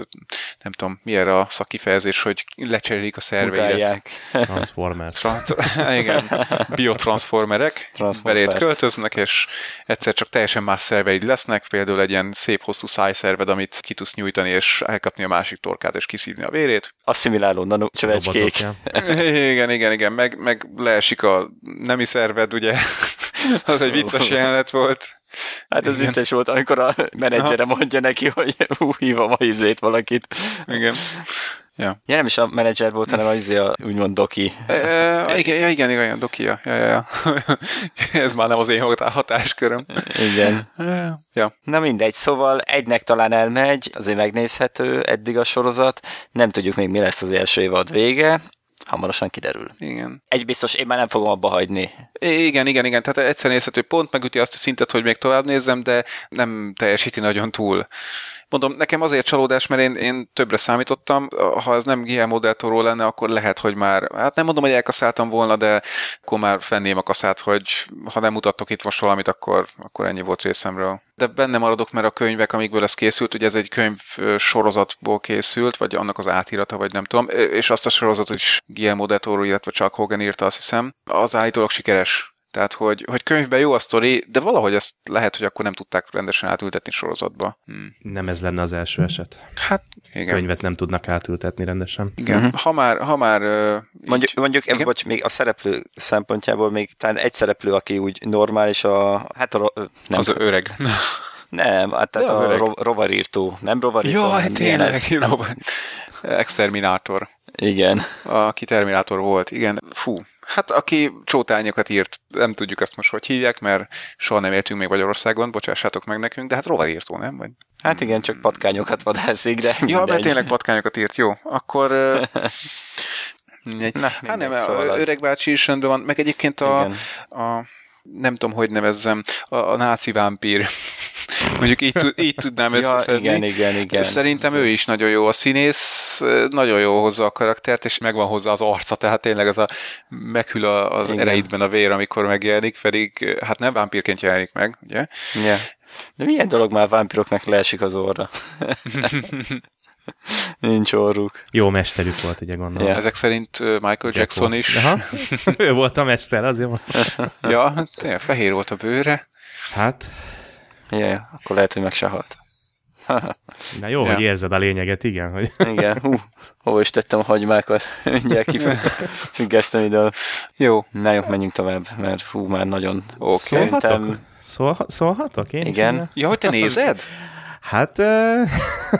nem tudom, mi erre a szakifejezés, hogy lecserélik a szerveidet. Transformers. Trans- igen, biotransformerek belét költöznek, és egyszer csak teljesen más szerveid lesznek, például egy ilyen szép hosszú szájszerved, amit ki tudsz nyújtani, és elkapni a másik torkát, és kiszívni a vérét asszimiláló nanocsövecskék. igen, igen, igen, meg, meg leesik a nemi szerved, ugye, az egy vicces jelenet volt. Hát ez Igen. vicces volt, amikor a menedzsere mondja neki, hogy hú, hívom a izét valakit. Igen. Ja. ja, nem is a menedzser volt, hanem az izé a úgymond doki. E, e, igen, ja, igen, igen, doki, ja, ja, ja. Ez már nem az én hatásköröm. Igen. Ja. Na mindegy, szóval egynek talán elmegy, azért megnézhető eddig a sorozat, nem tudjuk még mi lesz az első évad vége, hamarosan kiderül. Igen. Egy biztos, én már nem fogom abba hagyni. Igen, igen, igen. Tehát egyszer nézhető pont megüti azt a szintet, hogy még tovább nézzem, de nem teljesíti nagyon túl. Mondom, nekem azért csalódás, mert én, én többre számítottam. Ha ez nem GM modelltóról lenne, akkor lehet, hogy már, hát nem mondom, hogy elkaszáltam volna, de akkor már fenném a kaszát, hogy ha nem mutattok itt most valamit, akkor, akkor ennyi volt részemről. De benne maradok, mert a könyvek, amikből ez készült, ugye ez egy könyv sorozatból készült, vagy annak az átírata, vagy nem tudom, és azt a sorozatot is Guillermo del Toro, illetve Chuck Hogan írta, azt hiszem. Az állítólag sikeres tehát, hogy, hogy könyvben jó a sztori, de valahogy ezt lehet, hogy akkor nem tudták rendesen átültetni sorozatba. Hmm. Nem ez lenne az első eset. Hát, igen. Könyvet nem tudnak átültetni rendesen. Igen, uh-huh. ha már, ha már uh, Mondjuk, így, mondjuk igen? bocs, még a szereplő szempontjából még talán egy szereplő, aki úgy normális a, hát a, nem, az öreg. Nem, hát tehát a ro- rovarírtó, nem rovarírtó. Jaj, tényleg, rovar. Exterminátor. Igen. Aki Terminátor volt, igen. Fú, Hát aki csótányokat írt, nem tudjuk ezt most hogy hívják, mert soha nem értünk még Magyarországon, bocsássátok meg nekünk, de hát rovarírtó, nem? Vagy... Hát igen, csak patkányokat vadászik, de. Ja, mert tényleg patkányokat írt, jó. Akkor... Na, hát nem, szóval öreg bácsi is rendben van, meg egyébként a, a nem tudom, hogy nevezzem, a, a náci vámpír. Mondjuk így, így tudnám összeszedni. Ja, igen, igen, igen. Szerintem ő is nagyon jó a színész, nagyon jó hozza a karaktert, és megvan hozzá az arca, tehát tényleg ez a meghűl az igen. ereidben a vér, amikor megjelenik, pedig hát nem vámpírként jelenik meg, ugye? Yeah. De milyen dolog már vámpiroknak leesik az orra? Nincs orruk. Jó mesterük volt, ugye gondolom. Yeah. Ezek szerint Michael Jackson is. Aha. ő volt a mester, azért ja, tényleg fehér volt a bőre. Hát. Ja, akkor lehet, hogy meg se halt. Na jó, ja. hogy érzed a lényeget, igen. Hogy... igen, hú, hol is tettem a hagymákat, mindjárt kifüggesztem ide. Jó. Na jó, menjünk tovább, mert hú, már nagyon... Okay. Szólhatok? Szól, szólhatok én Igen. Ja, hogy te nézed? Hát, uh,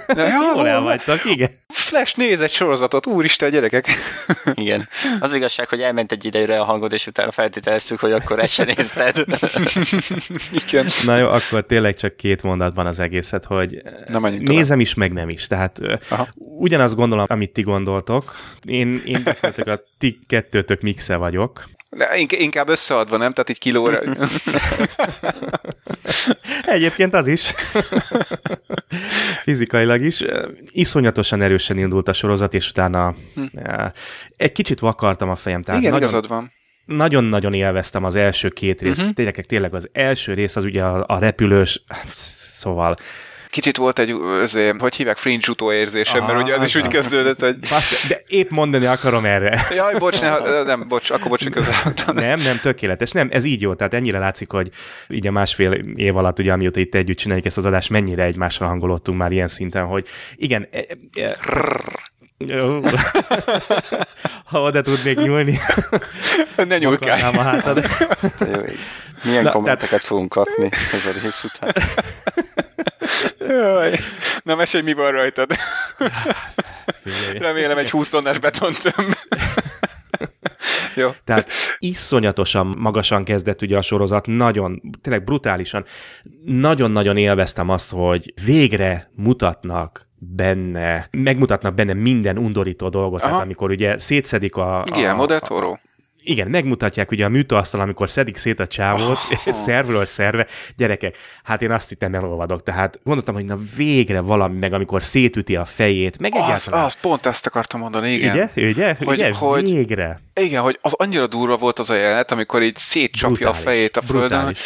ja, jól elvagytak, igen. Flash néz egy sorozatot, úristen, gyerekek. Igen. Az igazság, hogy elment egy idejére a hangod, és utána feltételeztük, hogy akkor ezt se nézted. Igen. Na jó, akkor tényleg csak két mondatban az egészet, hogy Na, nézem tovább. is, meg nem is. Tehát Aha. ugyanazt gondolom, amit ti gondoltok. Én, én a ti kettőtök mixe vagyok. De inkább összeadva, nem? Tehát így kilóra. Egyébként az is. Fizikailag is. Iszonyatosan erősen indult a sorozat, és utána hm. egy kicsit vakartam a fejem. Tehát Igen, nagyon, igazad van. Nagyon-nagyon élveztem az első két részt. Uh-huh. Tényleg, tényleg az első rész az ugye a, a repülős, szóval kicsit volt egy, azért, hogy hívják, fringe utóérzésem, mert ugye az is úgy kezdődött, hogy... De épp mondani akarom erre. Jaj, bocs, ne, nem, bocs, akkor bocs, hogy közel Nem, nem, tökéletes. Nem, ez így jó. Tehát ennyire látszik, hogy így a másfél év alatt, ugye, amióta itt együtt csináljuk ezt az adást, mennyire egymásra hangolódtunk már ilyen szinten, hogy igen, e, e, Jó. Ha oda tudnék nyúlni, Ne nyúlkálj. a hátad. Jó. Milyen Na, kommenteket fogunk kapni ez a rész után? Jaj. Na mesélj, mi van rajtad. Figyelj. Remélem egy 20 tonnás betontöm. Jó. Tehát iszonyatosan magasan kezdett ugye a sorozat, nagyon, tényleg brutálisan. Nagyon-nagyon élveztem azt, hogy végre mutatnak benne, megmutatnak benne minden undorító dolgot, tehát amikor ugye szétszedik a... Guillermo del Toro. igen, megmutatják ugye a műtőasztal, amikor szedik szét a csávót, oh. szervről szerve. Gyerekek, hát én azt hittem elolvadok. Tehát gondoltam, hogy na végre valami meg, amikor szétüti a fejét, meg Az, egyáltalán. az, pont ezt akartam mondani, igen. Ugye? Ugye? Hogy- Ugye? hogy- Végre. Igen, hogy az annyira durva volt az a jelenet, amikor így szétcsapja Brutális, a fejét a földön. brutális.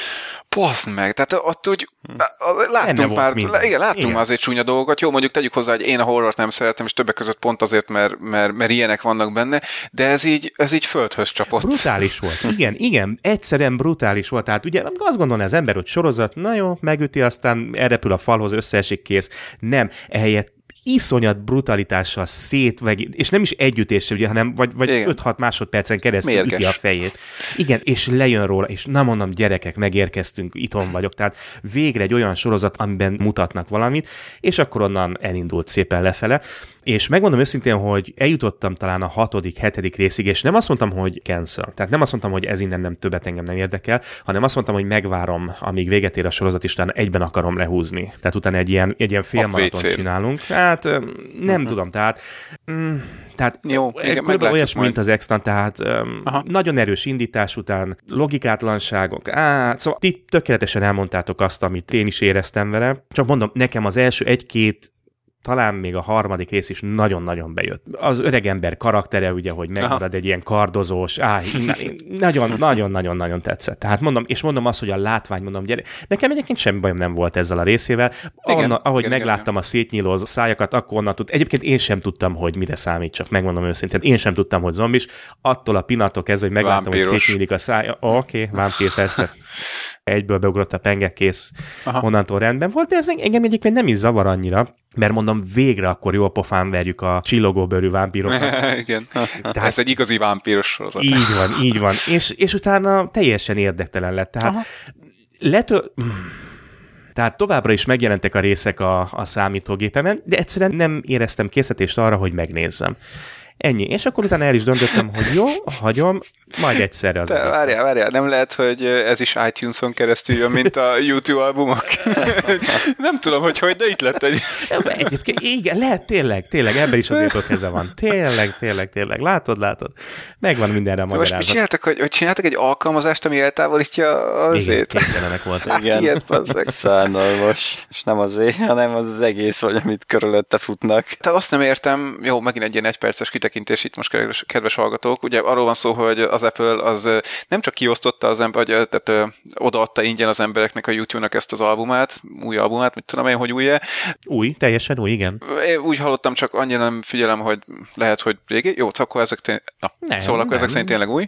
Basz meg, tehát ott úgy Benne láttunk minden. igen, láttunk Igen. azért csúnya dolgokat. Jó, mondjuk tegyük hozzá, hogy én a horrort nem szeretem, és többek között pont azért, mert, mert, mert ilyenek vannak benne, de ez így, ez így földhöz csapott. Brutális volt. Igen, igen, egyszerűen brutális volt. Tehát ugye azt gondolná az ember, hogy sorozat, na jó, megüti, aztán elrepül a falhoz, összeesik, kész. Nem, ehelyett iszonyat brutalitással szétveg, és nem is együttésre, ugye, hanem vagy, vagy Igen. 5-6 másodpercen keresztül Mérges. üti a fejét. Igen, és lejön róla, és nem mondom, gyerekek, megérkeztünk, itthon vagyok. Tehát végre egy olyan sorozat, amiben mutatnak valamit, és akkor onnan elindult szépen lefele. És megmondom őszintén, hogy eljutottam talán a hatodik, hetedik részig, és nem azt mondtam, hogy cancel. Tehát nem azt mondtam, hogy ez innen nem többet engem nem érdekel, hanem azt mondtam, hogy megvárom, amíg véget ér a sorozat, és utána egyben akarom lehúzni. Tehát utána egy ilyen, egy ilyen félmaraton csinálunk. Hát öm, nem uh-huh. tudom, tehát mm, tehát Jó, igen, körülbelül olyasmi, mint az extant, tehát Aha. nagyon erős indítás után, logikátlanságok, á, szóval ti tökéletesen elmondtátok azt, amit én is éreztem vele. Csak mondom, nekem az első egy-két talán még a harmadik rész is nagyon-nagyon bejött. Az öreg ember karaktere, ugye, hogy megmarad egy ilyen kardozós, nagyon-nagyon-nagyon-nagyon tetszett. Tehát mondom, és mondom azt, hogy a látvány, mondom, gyere, nekem egyébként semmi bajom nem volt ezzel a részével. Igen, Anna, ahogy igen, megláttam a szétnyíló szájakat, akkor onnan tud. Egyébként én sem tudtam, hogy mire számít, csak megmondom őszintén. Én sem tudtam, hogy zombis. Attól a pillanattól kezdve, hogy megláttam, hogy Vámpíros. szétnyílik a szája. Oké, okay, vámpír, persze. Egyből beugrott a penge, kész. Aha. Onnantól rendben volt, de ez engem egyébként nem is zavar annyira, mert mondom, végre akkor jó pofán verjük a csillogóbőrű vámpírokat. igen. Tehát- Ez egy igazi vámpíros sorozat. Így van, így van. És, és utána teljesen érdektelen lett. Tehát letö... Tehát továbbra is megjelentek a részek a, a számítógépemen, de egyszerűen nem éreztem készítést arra, hogy megnézzem. Ennyi. És akkor utána el is döntöttem, hogy jó, hagyom, majd egyszerre az egészet. várjál, várjál, nem lehet, hogy ez is iTunes-on keresztül jön, mint a YouTube albumok? nem tudom, hogy hogy, de itt lett egy... Egyébként igen, lehet tényleg, tényleg, ebben is azért ott keze van. Tényleg, tényleg, tényleg. Látod, látod? Megvan mindenre a Most mit magyarázat. csináltak, hogy, hogy csináltak egy alkalmazást, ami eltávolítja Igen, azért? kénytelenek voltak. Igen, ilyet, szánalmas. És nem azért, hanem az, az egész, vagy amit körülötte futnak. Tehát azt nem értem, jó, megint egy ilyen egyperces kitekintés itt most, kedves, hallgatók. Ugye arról van szó, hogy az Apple az nem csak kiosztotta az ember, vagy tehát odaadta ingyen az embereknek a YouTube-nak ezt az albumát, új albumát, mit tudom én, hogy új Új, teljesen új, igen. Én úgy hallottam, csak annyira nem figyelem, hogy lehet, hogy régi. Jó, akkor ezek, tény... Na, Nem, szóval akkor ezek nem. szerint tényleg új.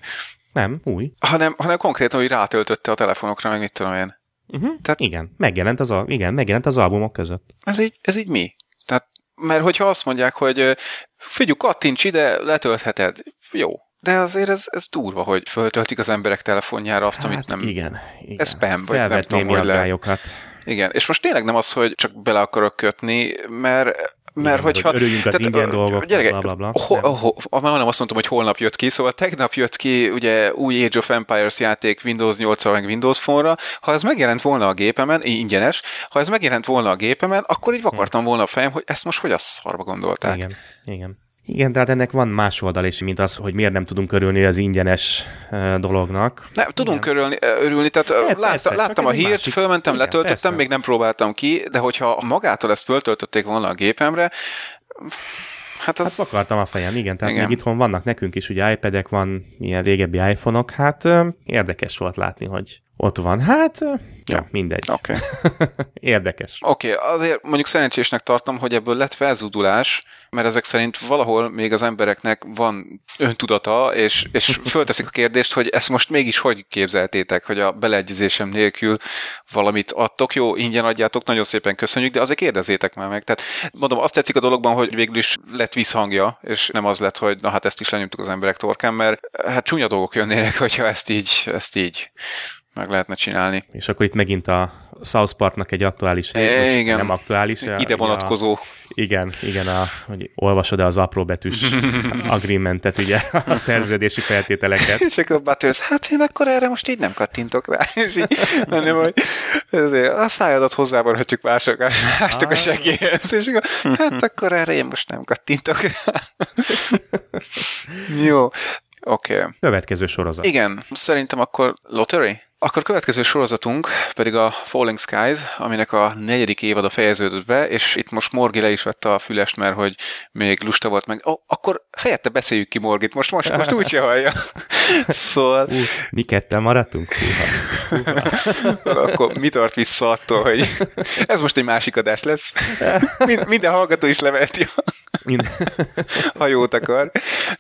Nem, új. Hanem, hanem konkrétan, hogy rátöltötte a telefonokra, meg mit tudom én. Uh-huh. Tehát- Igen, megjelent az, al- igen, megjelent az albumok között. Ez így, ez így mi? Tehát, mert hogyha azt mondják, hogy figyelj, kattints ide, letöltheted, jó. De azért ez, ez durva, hogy föltöltik az emberek telefonjára azt, amit nem... Hát igen, igen. Ez spam, vagy nem Felvett tudom, hogy le-. Igen, és most tényleg nem az, hogy csak bele akarok kötni, mert mert Igen, hogyha... hogy örüljünk az ingyen ö, dolgoknak, gyerekek, bla, bla, bla. Ho, Nem. ho, már nem azt mondtam, hogy holnap jött ki, szóval tegnap jött ki ugye új Age of Empires játék Windows 8 meg Windows Phone-ra. Ha ez megjelent volna a gépemen, ingyenes, ha ez megjelent volna a gépemen, akkor így vakartam volna a fejem, hogy ezt most hogy a szarba gondolták. Igen, igen. Igen, tehát ennek van más oldal is, mint az, hogy miért nem tudunk örülni az ingyenes dolognak. Nem, tudunk örülni, örülni, tehát persze, látta, csak láttam a hírt, másik- fölmentem, Igen, letöltöttem, persze. még nem próbáltam ki, de hogyha magától ezt föltöltötték volna a gépemre, hát az... Hát vakartam a fejem, igen, tehát Igen. még itthon vannak nekünk is ugye iPad-ek, van ilyen régebbi iPhone-ok, hát ö, érdekes volt látni, hogy Ott van. Hát, jó, Ja. mindegy. Okay. Érdekes. Oké, okay, azért mondjuk szerencsésnek tartom, hogy ebből lett felzudulás, mert ezek szerint valahol még az embereknek van öntudata, és, és fölteszik a kérdést, hogy ezt most mégis hogy képzeltétek, hogy a beleegyezésem nélkül valamit adtok. Jó, ingyen adjátok, nagyon szépen köszönjük, de azért kérdezzétek már meg. Tehát mondom, azt tetszik a dologban, hogy végül is lett visszhangja, és nem az lett, hogy na hát ezt is lenyomtuk az emberek torkán, mert hát csúnya dolgok jönnének, hogyha ezt így, ezt így meg lehetne csinálni. És akkor itt megint a South Parknak egy aktuális, É, igen. nem aktuális. Ide vonatkozó. A, igen, igen, a, hogy olvasod-e az apróbetűs agreementet, ugye, a szerződési feltételeket. És akkor Butters, hát én akkor erre most így nem kattintok rá. És így, hanem, hogy ezért a szájadat hozzávarhatjuk mások, a segélyhez. És akkor, hát akkor erre én most nem kattintok rá. Jó, oké. Okay. Következő sorozat. Igen, szerintem akkor Lottery? Akkor következő sorozatunk pedig a Falling Skies, aminek a negyedik évada fejeződött be, és itt most Morgi le is vette a fülest, mert hogy még lusta volt meg. Oh, akkor helyette beszéljük ki Morgit, most, most, most úgy se hallja. szóval... Uh, mi ketten maradtunk? Húha. Húha. akkor mi tart vissza attól, hogy ez most egy másik adás lesz? Minden hallgató is leveheti ha jót akar.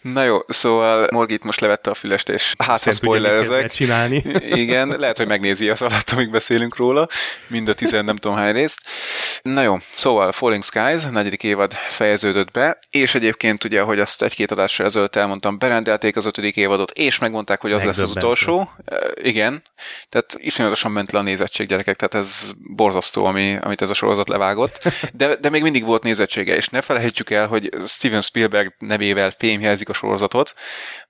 Na jó, szóval Morgit most levette a fülest, és hát ha spoilerezek. csinálni. Igen, lehet, hogy megnézi az alatt, amíg beszélünk róla, mind a tizen nem tudom hány részt. Na jó, szóval Falling Skies, negyedik évad fejeződött be, és egyébként ugye, hogy azt egy-két adásra ezelőtt elmondtam, berendelték az ötödik évadot, és megmondták, hogy az lesz az utolsó. Igen, tehát iszonyatosan ment le a nézettség gyerekek, tehát ez borzasztó, ami, amit ez a sorozat levágott, de, de még mindig volt nézettsége, és ne felejtsük el, hogy Steven Spielberg nevével fémjelzik a sorozatot,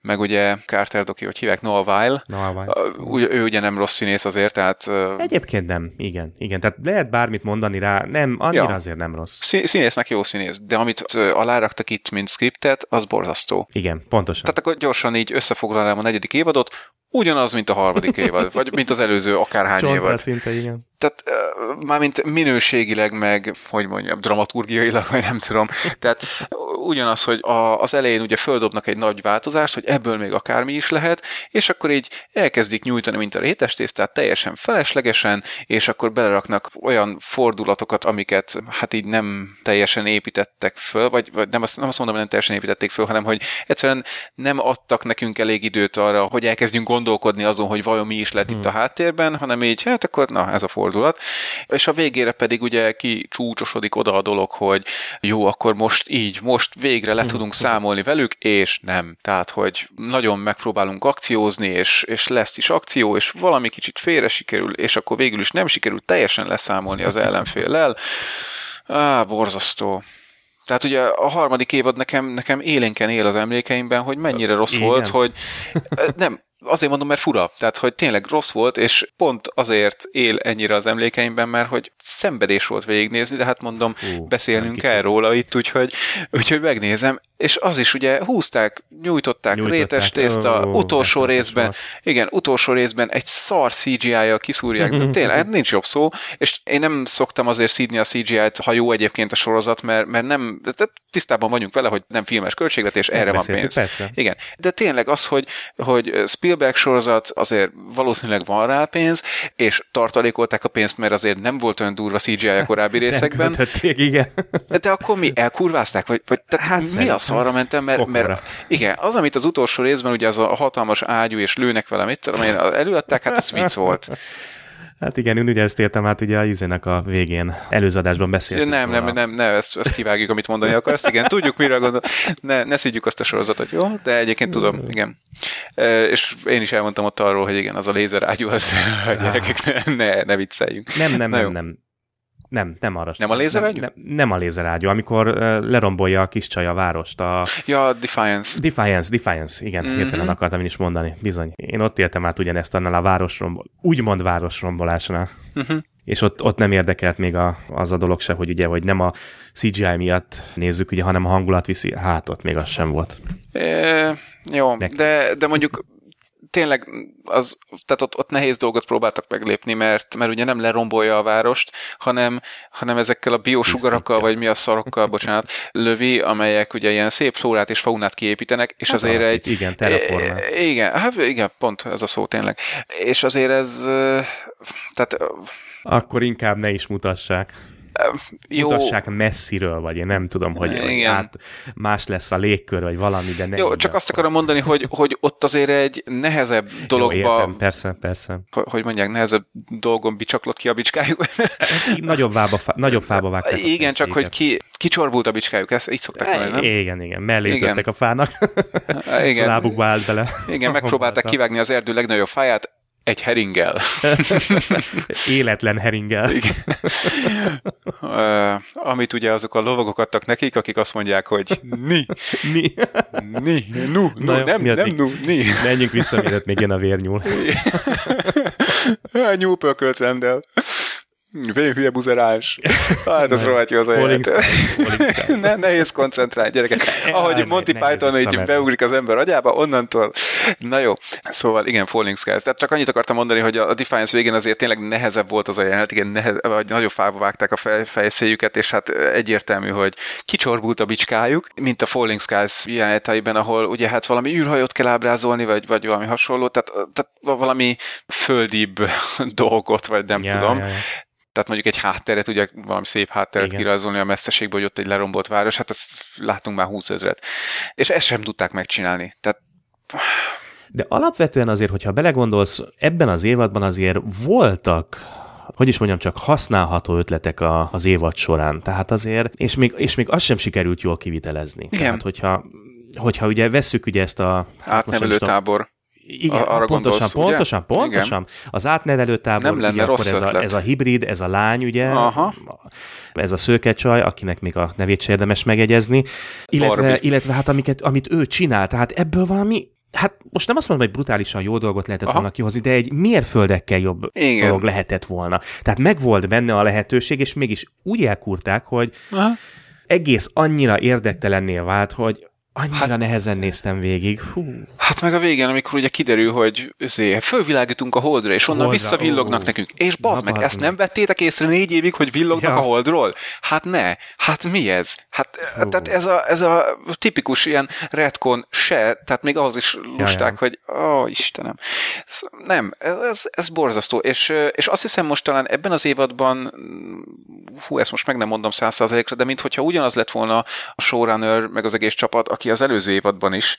meg ugye Carter Doki, hogy hívják, Noah Weil. Noah Weil. Ő ugye nem rossz színész azért, tehát... Egyébként nem, igen. igen. Tehát lehet bármit mondani rá, nem, annyira ja. azért nem rossz. Színésznek jó színész, de amit aláraktak itt, mint scriptet, az borzasztó. Igen, pontosan. Tehát akkor gyorsan így összefoglalnám a negyedik évadot, ugyanaz, mint a harmadik évad, vagy mint az előző akárhány Csontra évad. szinte, igen. Tehát uh, mármint minőségileg, meg, hogy mondjam, dramaturgiailag, vagy nem tudom. Tehát ugyanaz, hogy a, az elején ugye földobnak egy nagy változást, hogy ebből még akármi is lehet, és akkor így elkezdik nyújtani, mint a rétestésztát, teljesen feleslegesen, és akkor beleraknak olyan fordulatokat, amiket hát így nem teljesen építettek föl, vagy, vagy nem, azt, nem azt mondom, hogy nem teljesen építették föl, hanem hogy egyszerűen nem adtak nekünk elég időt arra, hogy elkezdjünk gondolkodni azon, hogy vajon mi is lett hmm. itt a háttérben, hanem így, hát akkor na, ez a fordulat. És a végére pedig ugye ki csúcsosodik oda a dolog, hogy jó, akkor most így, most végre le tudunk számolni velük, és nem. Tehát, hogy nagyon megpróbálunk akciózni, és, és lesz is akció, és valami kicsit félre sikerül, és akkor végül is nem sikerül teljesen leszámolni az ellenféllel. Á, borzasztó. Tehát ugye a harmadik évad nekem, nekem élénken él az emlékeimben, hogy mennyire rossz Igen. volt, hogy nem, azért mondom, mert fura. Tehát, hogy tényleg rossz volt, és pont azért él ennyire az emlékeimben, mert hogy szenvedés volt végignézni, de hát mondom, Hú, beszélnünk kell róla itt, úgyhogy, úgyhogy megnézem. És az is ugye húzták, nyújtották, nyújtották. rétes tészta, oh, utolsó részben, van. igen, utolsó részben egy szar CGI-jal kiszúrják, de tényleg hát nincs jobb szó, és én nem szoktam azért szídni a CGI-t, ha jó egyébként a sorozat, mert, mert nem, de tisztában vagyunk vele, hogy nem filmes költségvetés, erre van pénz. Persze. Igen, de tényleg az, hogy, hogy Spielberg sorozat, azért valószínűleg van rá pénz, és tartalékolták a pénzt, mert azért nem volt olyan durva CGI a korábbi részekben. igen. De akkor mi elkurvázták? Vagy, vagy tehát hát mi a szarra mentem? Mert, mert, igen, az, amit az utolsó részben, ugye az a hatalmas ágyú, és lőnek vele, mit tudom én, előadták, hát ez vicc volt. Hát igen, én ugye ezt értem át ugye a izének a végén. Előző adásban beszéltünk. Nem, nem, nem, nem, ezt, ezt kivágjuk, amit mondani akarsz. Igen, tudjuk, mire gondol. Ne, ne szígyük azt a sorozatot, jó? De egyébként tudom, igen. E, és én is elmondtam ott arról, hogy igen, az a lézerágyú, az a gyerekek, ne, ne, ne vicceljünk. Nem, nem, nem, nem. Nem, nem arra. Nem a lézerágyú? Nem, nem, nem a lézerágyú, amikor uh, lerombolja a kis csaj a várost. A... Ja, Defiance. Defiance, Defiance, igen, mm-hmm. hirtelen akartam én is mondani, bizony. Én ott éltem át ugyanezt annál a városrombol, úgymond városrombolásnál. Mm-hmm. És ott, ott nem érdekelt még a, az a dolog se, hogy ugye, hogy nem a CGI miatt nézzük, ugye, hanem a hangulat viszi, hát ott még az sem volt. É, jó, de, de mondjuk tényleg az, tehát ott, ott nehéz dolgot próbáltak meglépni, mert, mert ugye nem lerombolja a várost, hanem, hanem ezekkel a biosugarakkal, vagy mi a szarokkal, bocsánat, lövi, amelyek ugye ilyen szép flórát és faunát kiépítenek, és Hát azért egy... igen, terraformál. I- Igen, hát igen, pont ez a szó tényleg. És azért ez, tehát Akkor inkább ne is mutassák. Jó, Mutassák messziről, vagy én nem tudom, hogy, hogy át más lesz a légkör, vagy valami, de ne jó, csak azt akarom mondani, hogy, hogy ott azért egy nehezebb Jó, dologba, értem, persze, persze. hogy hogy mondják, nehezebb dolgon bicsaklott ki a bicskájuk. Így Nagyobb, vába, fá, nagyobb fába vágták Igen, csak hogy ki, kicsorbult a bicskájuk, ezt így szokták mondani, nem? Igen, igen, mellé Igen. a fának, igen. a lábukba állt bele. Igen, megpróbálták kivágni az erdő legnagyobb fáját, egy heringgel. Életlen heringgel. Ö, amit ugye azok a lovagok adtak nekik, akik azt mondják, hogy ni, Mi? ni, nu, nu, Na nem, nem, nu, ni. Menjünk vissza, mielőtt még jön a vérnyúl. Nyúlpörkölt rendel. Vén hülye buzerás. Hát ez rohadt jó az Falling ne, nehéz koncentrálni, gyerekek. Ahogy Monty Python így beugrik az ember agyába, onnantól. Na jó, szóval igen, Falling Skies. Tehát csak annyit akartam mondani, hogy a Defiance végén azért tényleg nehezebb volt az a jelenet, igen, nehez, vagy nagyobb fába vágták a fej, fejszéjüket, és hát egyértelmű, hogy kicsorbult a bicskájuk, mint a Falling Skies jeleneteiben, ahol ugye hát valami űrhajót kell ábrázolni, vagy, vagy valami hasonló, tehát, tehát valami földibb dolgot, vagy nem Ja, tudom. ja, ja. Tehát mondjuk egy hátteret, ugye valami szép hátteret Igen. kirajzolni a messzeségből, hogy ott egy lerombolt város, hát ezt látunk már 20 ezret. És ezt sem tudták megcsinálni. Tehát De alapvetően azért, hogyha belegondolsz, ebben az évadban azért voltak hogy is mondjam, csak használható ötletek a, az évad során. Tehát azért, és még, és még azt sem sikerült jól kivitelezni. Igen. Tehát, hogyha, hogyha ugye vesszük ugye ezt a... hát átnevelő tábor. Igen, Arra pontosan, gondolsz, ugye? pontosan, pontosan. Az átnevelő tábor, Nem lenne ugye akkor rossz ez a, ez a hibrid, ez a lány, ugye, Aha. ez a szőkecsaj, akinek még a nevét se érdemes megegyezni, illetve, Barbie. illetve hát amiket, amit ő csinál, tehát ebből valami Hát most nem azt mondom, hogy brutálisan jó dolgot lehetett Aha. volna kihozni, de egy mérföldekkel jobb Igen. dolog lehetett volna. Tehát megvolt benne a lehetőség, és mégis úgy elkurták, hogy Aha. egész annyira érdektelennél vált, hogy annyira hát, nehezen néztem végig. Hú. Hát meg a végén, amikor ugye kiderül, hogy azért fölvilágítunk a holdra, és onnan Holdra, visszavillognak ó. nekünk. És bazd meg, ezt nem vettétek észre négy évig, hogy villognak Ja. a holdról? Hát ne. Hát mi ez? Hát tehát ez a, ez a tipikus ilyen retcon se, tehát még ahhoz is lusták, ja. hogy ó, Istenem. Ez- Nem, ez, ez borzasztó. És, és azt hiszem most talán ebben az évadban, hú, ezt most meg nem mondom száz százalékra, de minthogyha ugyanaz lett volna a showrunner, meg az egész csapat, aki az előző évadban is,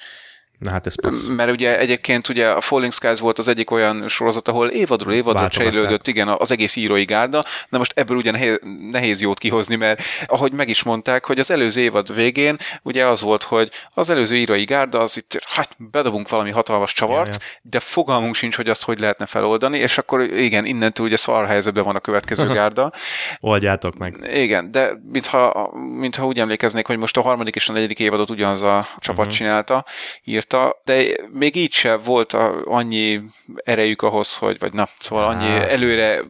Na hát ez passz. mert ugye egyébként ugye a Falling Skies volt az egyik olyan sorozat, ahol évadról Váltogatták. cserélődött, igen, az egész írói gárda, na most ebből ugye nehéz, nehéz jót kihozni, mert ahogy meg is mondták, hogy az előző évad végén ugye az volt, hogy az előző írói gárda az itt, hát bedobunk valami hatalmas csavart, Ja, de fogalmunk sincs, hogy azt hogy lehetne feloldani, és akkor igen, innentől ugye szar helyzetben van a következő gárda. Oldjátok meg. Igen, de mintha, mintha úgy emlékeznék, hogy most a harmadik és a negyedik évadot ugyanaz a csapat uh-huh. csinálta, írta, de még így se volt a, annyi erejük ahhoz, hogy, vagy na, szóval annyi előre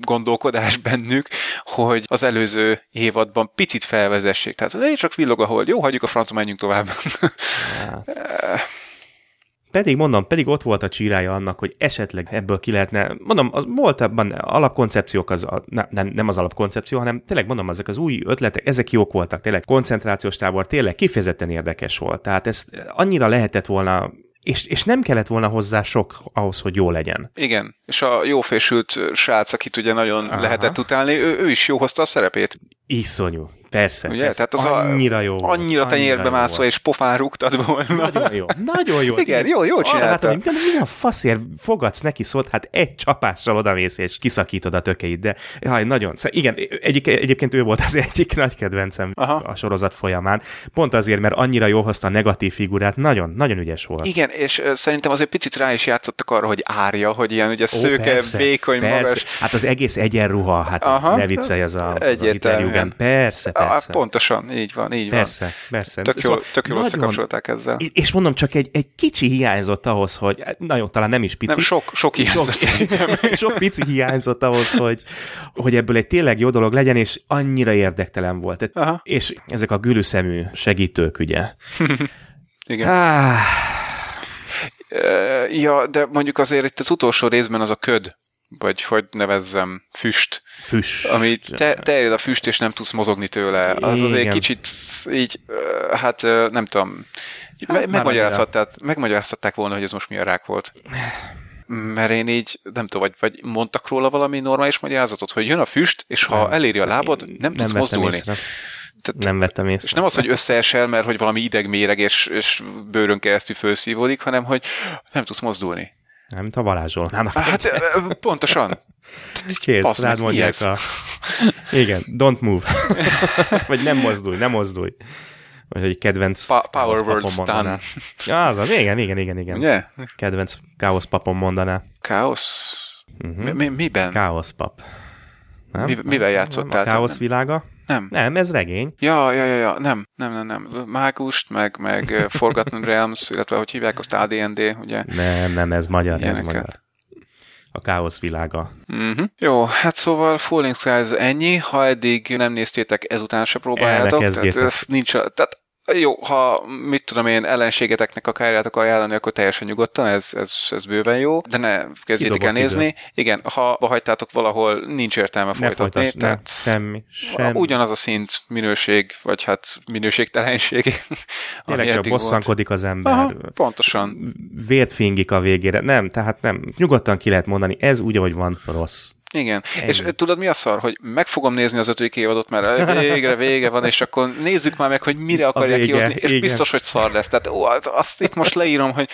gondolkodás bennük, hogy az előző évadban picit felvezessék. Tehát, hogy csak villog a hold, jó, hagyjuk a francba, menjünk tovább. Hát. Pedig mondom, pedig ott volt a csírája annak, hogy esetleg ebből ki lehetne, mondom, az volt abban alapkoncepciók, az, a, nem, nem, az alapkoncepció, hanem tényleg mondom, ezek az új ötletek, ezek jók voltak, tényleg koncentrációs tábor, tényleg kifejezetten érdekes volt. Tehát ezt annyira lehetett volna, és, és nem kellett volna hozzá sok ahhoz, hogy jó legyen. Igen, és a jófésült srác, akit ugye nagyon. Aha. lehetett utálni, ő, ő is jó hozta a szerepét. Iszonyú. Persze. Ugye? persze. Tehát az annyira a, jó. volt, Annyira tenyérbe jó mászva, és pofán rúgtad volna. Nagyon jó, nagyon jó. Igen, jó, jó csinálta. látom, hogy mi, mi a faszért fogadsz neki szót, hát egy csapással odamész és kiszakítod a tökeit, de jaj, nagyon. Szóval igen, egyik, egyébként ő volt az egyik nagy kedvencem Aha. a sorozat folyamán. Pont azért, mert annyira jól hozta a negatív figurát, nagyon, nagyon ügyes volt. Igen, és szerintem azért picit rá is játszottak arra, hogy árja, hogy ilyen ugye Ó, szőke, persze, vékony, persze. magas. Hát az egész egyenruha, hát Aha. ne viccelj, az a, az a. Persze, Á, persze. pontosan, így van, így Persze, persze. van. Tök Szóval jól, tök jól nagyon- összekapcsolták ezzel. És mondom, csak egy, egy kicsi hiányzott ahhoz, hogy, na jó, talán nem is pici. Nem, sok, sok hiányzott szerintem. sok pici hiányzott ahhoz, hogy, hogy ebből egy tényleg jó dolog legyen, és annyira érdektelen volt. Aha. És ezek a gülüszemű segítők, ugye. Igen. Ah, Ja, de mondjuk azért itt az utolsó részben az a köd, vagy hogy nevezzem, füst, Füst. ami te, terjed a füst, és nem tudsz mozogni tőle. Az azért Igen. kicsit így, hát nem tudom, már megmagyarázhatták, megmagyarázhatták volna, hogy ez most mi a rák volt. Mert én így, nem tudom, vagy, vagy mondtak róla valami normális magyarázatot, hogy jön a füst, és ha Nem. eléri a lábad, nem, nem tudsz mozdulni. Észre. Tehát, Nem vettem észre. és nem az, hogy összeesel, mert hogy valami idegméreg és, és bőrön keresztül felszívódik, hanem hogy nem tudsz mozdulni. Nem, mint a varázsolnának. Hát pontosan. Kész, meg, rád mondják a... Igen, don't move. Vagy nem mozdulj, nem mozdulj. Vagy hogy kedvenc... Pa- Power Word. Stun. Ja, az az, igen, igen, igen, igen. Ugye? Kedvenc káoszpapom mondaná. Káosz? Mhm. Mi, mi, miben? Káoszpap. Nem? Mi- mivel játszottál? A káosz világa? Nem. Nem, ez regény. Ja, ja, ja, ja, nem, nem, nem, nem. Mágust, meg, meg Forgotten Realms, illetve hogy hívják azt AD&D, ugye? Nem, nem, ez magyar, ez Ilyeneket. magyar. A káosz világa. Uh-huh. Jó, hát szóval Falling Skies ennyi, ha eddig nem néztétek, ezután se próbáljátok. Tehát ez nincs, a, tehát jó, ha mit tudom én, ellenségeteknek akarjátok ajánlani, akkor teljesen nyugodtan, ez, ez, ez bőven jó, de ne kezdjétek el nézni. Igen, ha hagytátok valahol, nincs értelme Ne folytatni. folytass, ne, tehát semmi, semmi. Ugyanaz a szint, minőség, vagy hát minőségtelenség. Tényleg csak eddig volt. bosszankodik az ember. Aha, pontosan. Vért fingik a végére. Nem, tehát nem. Nyugodtan ki lehet mondani, ez úgy, ahogy van, rossz. Igen. Ennyi. És tudod mi a szar, hogy meg fogom nézni az ötödik évadot, mert végre vége van, és akkor nézzük már meg, hogy mire akarják kihozni, és igen. biztos, hogy szar lesz. Tehát ó, azt itt most leírom, hogy,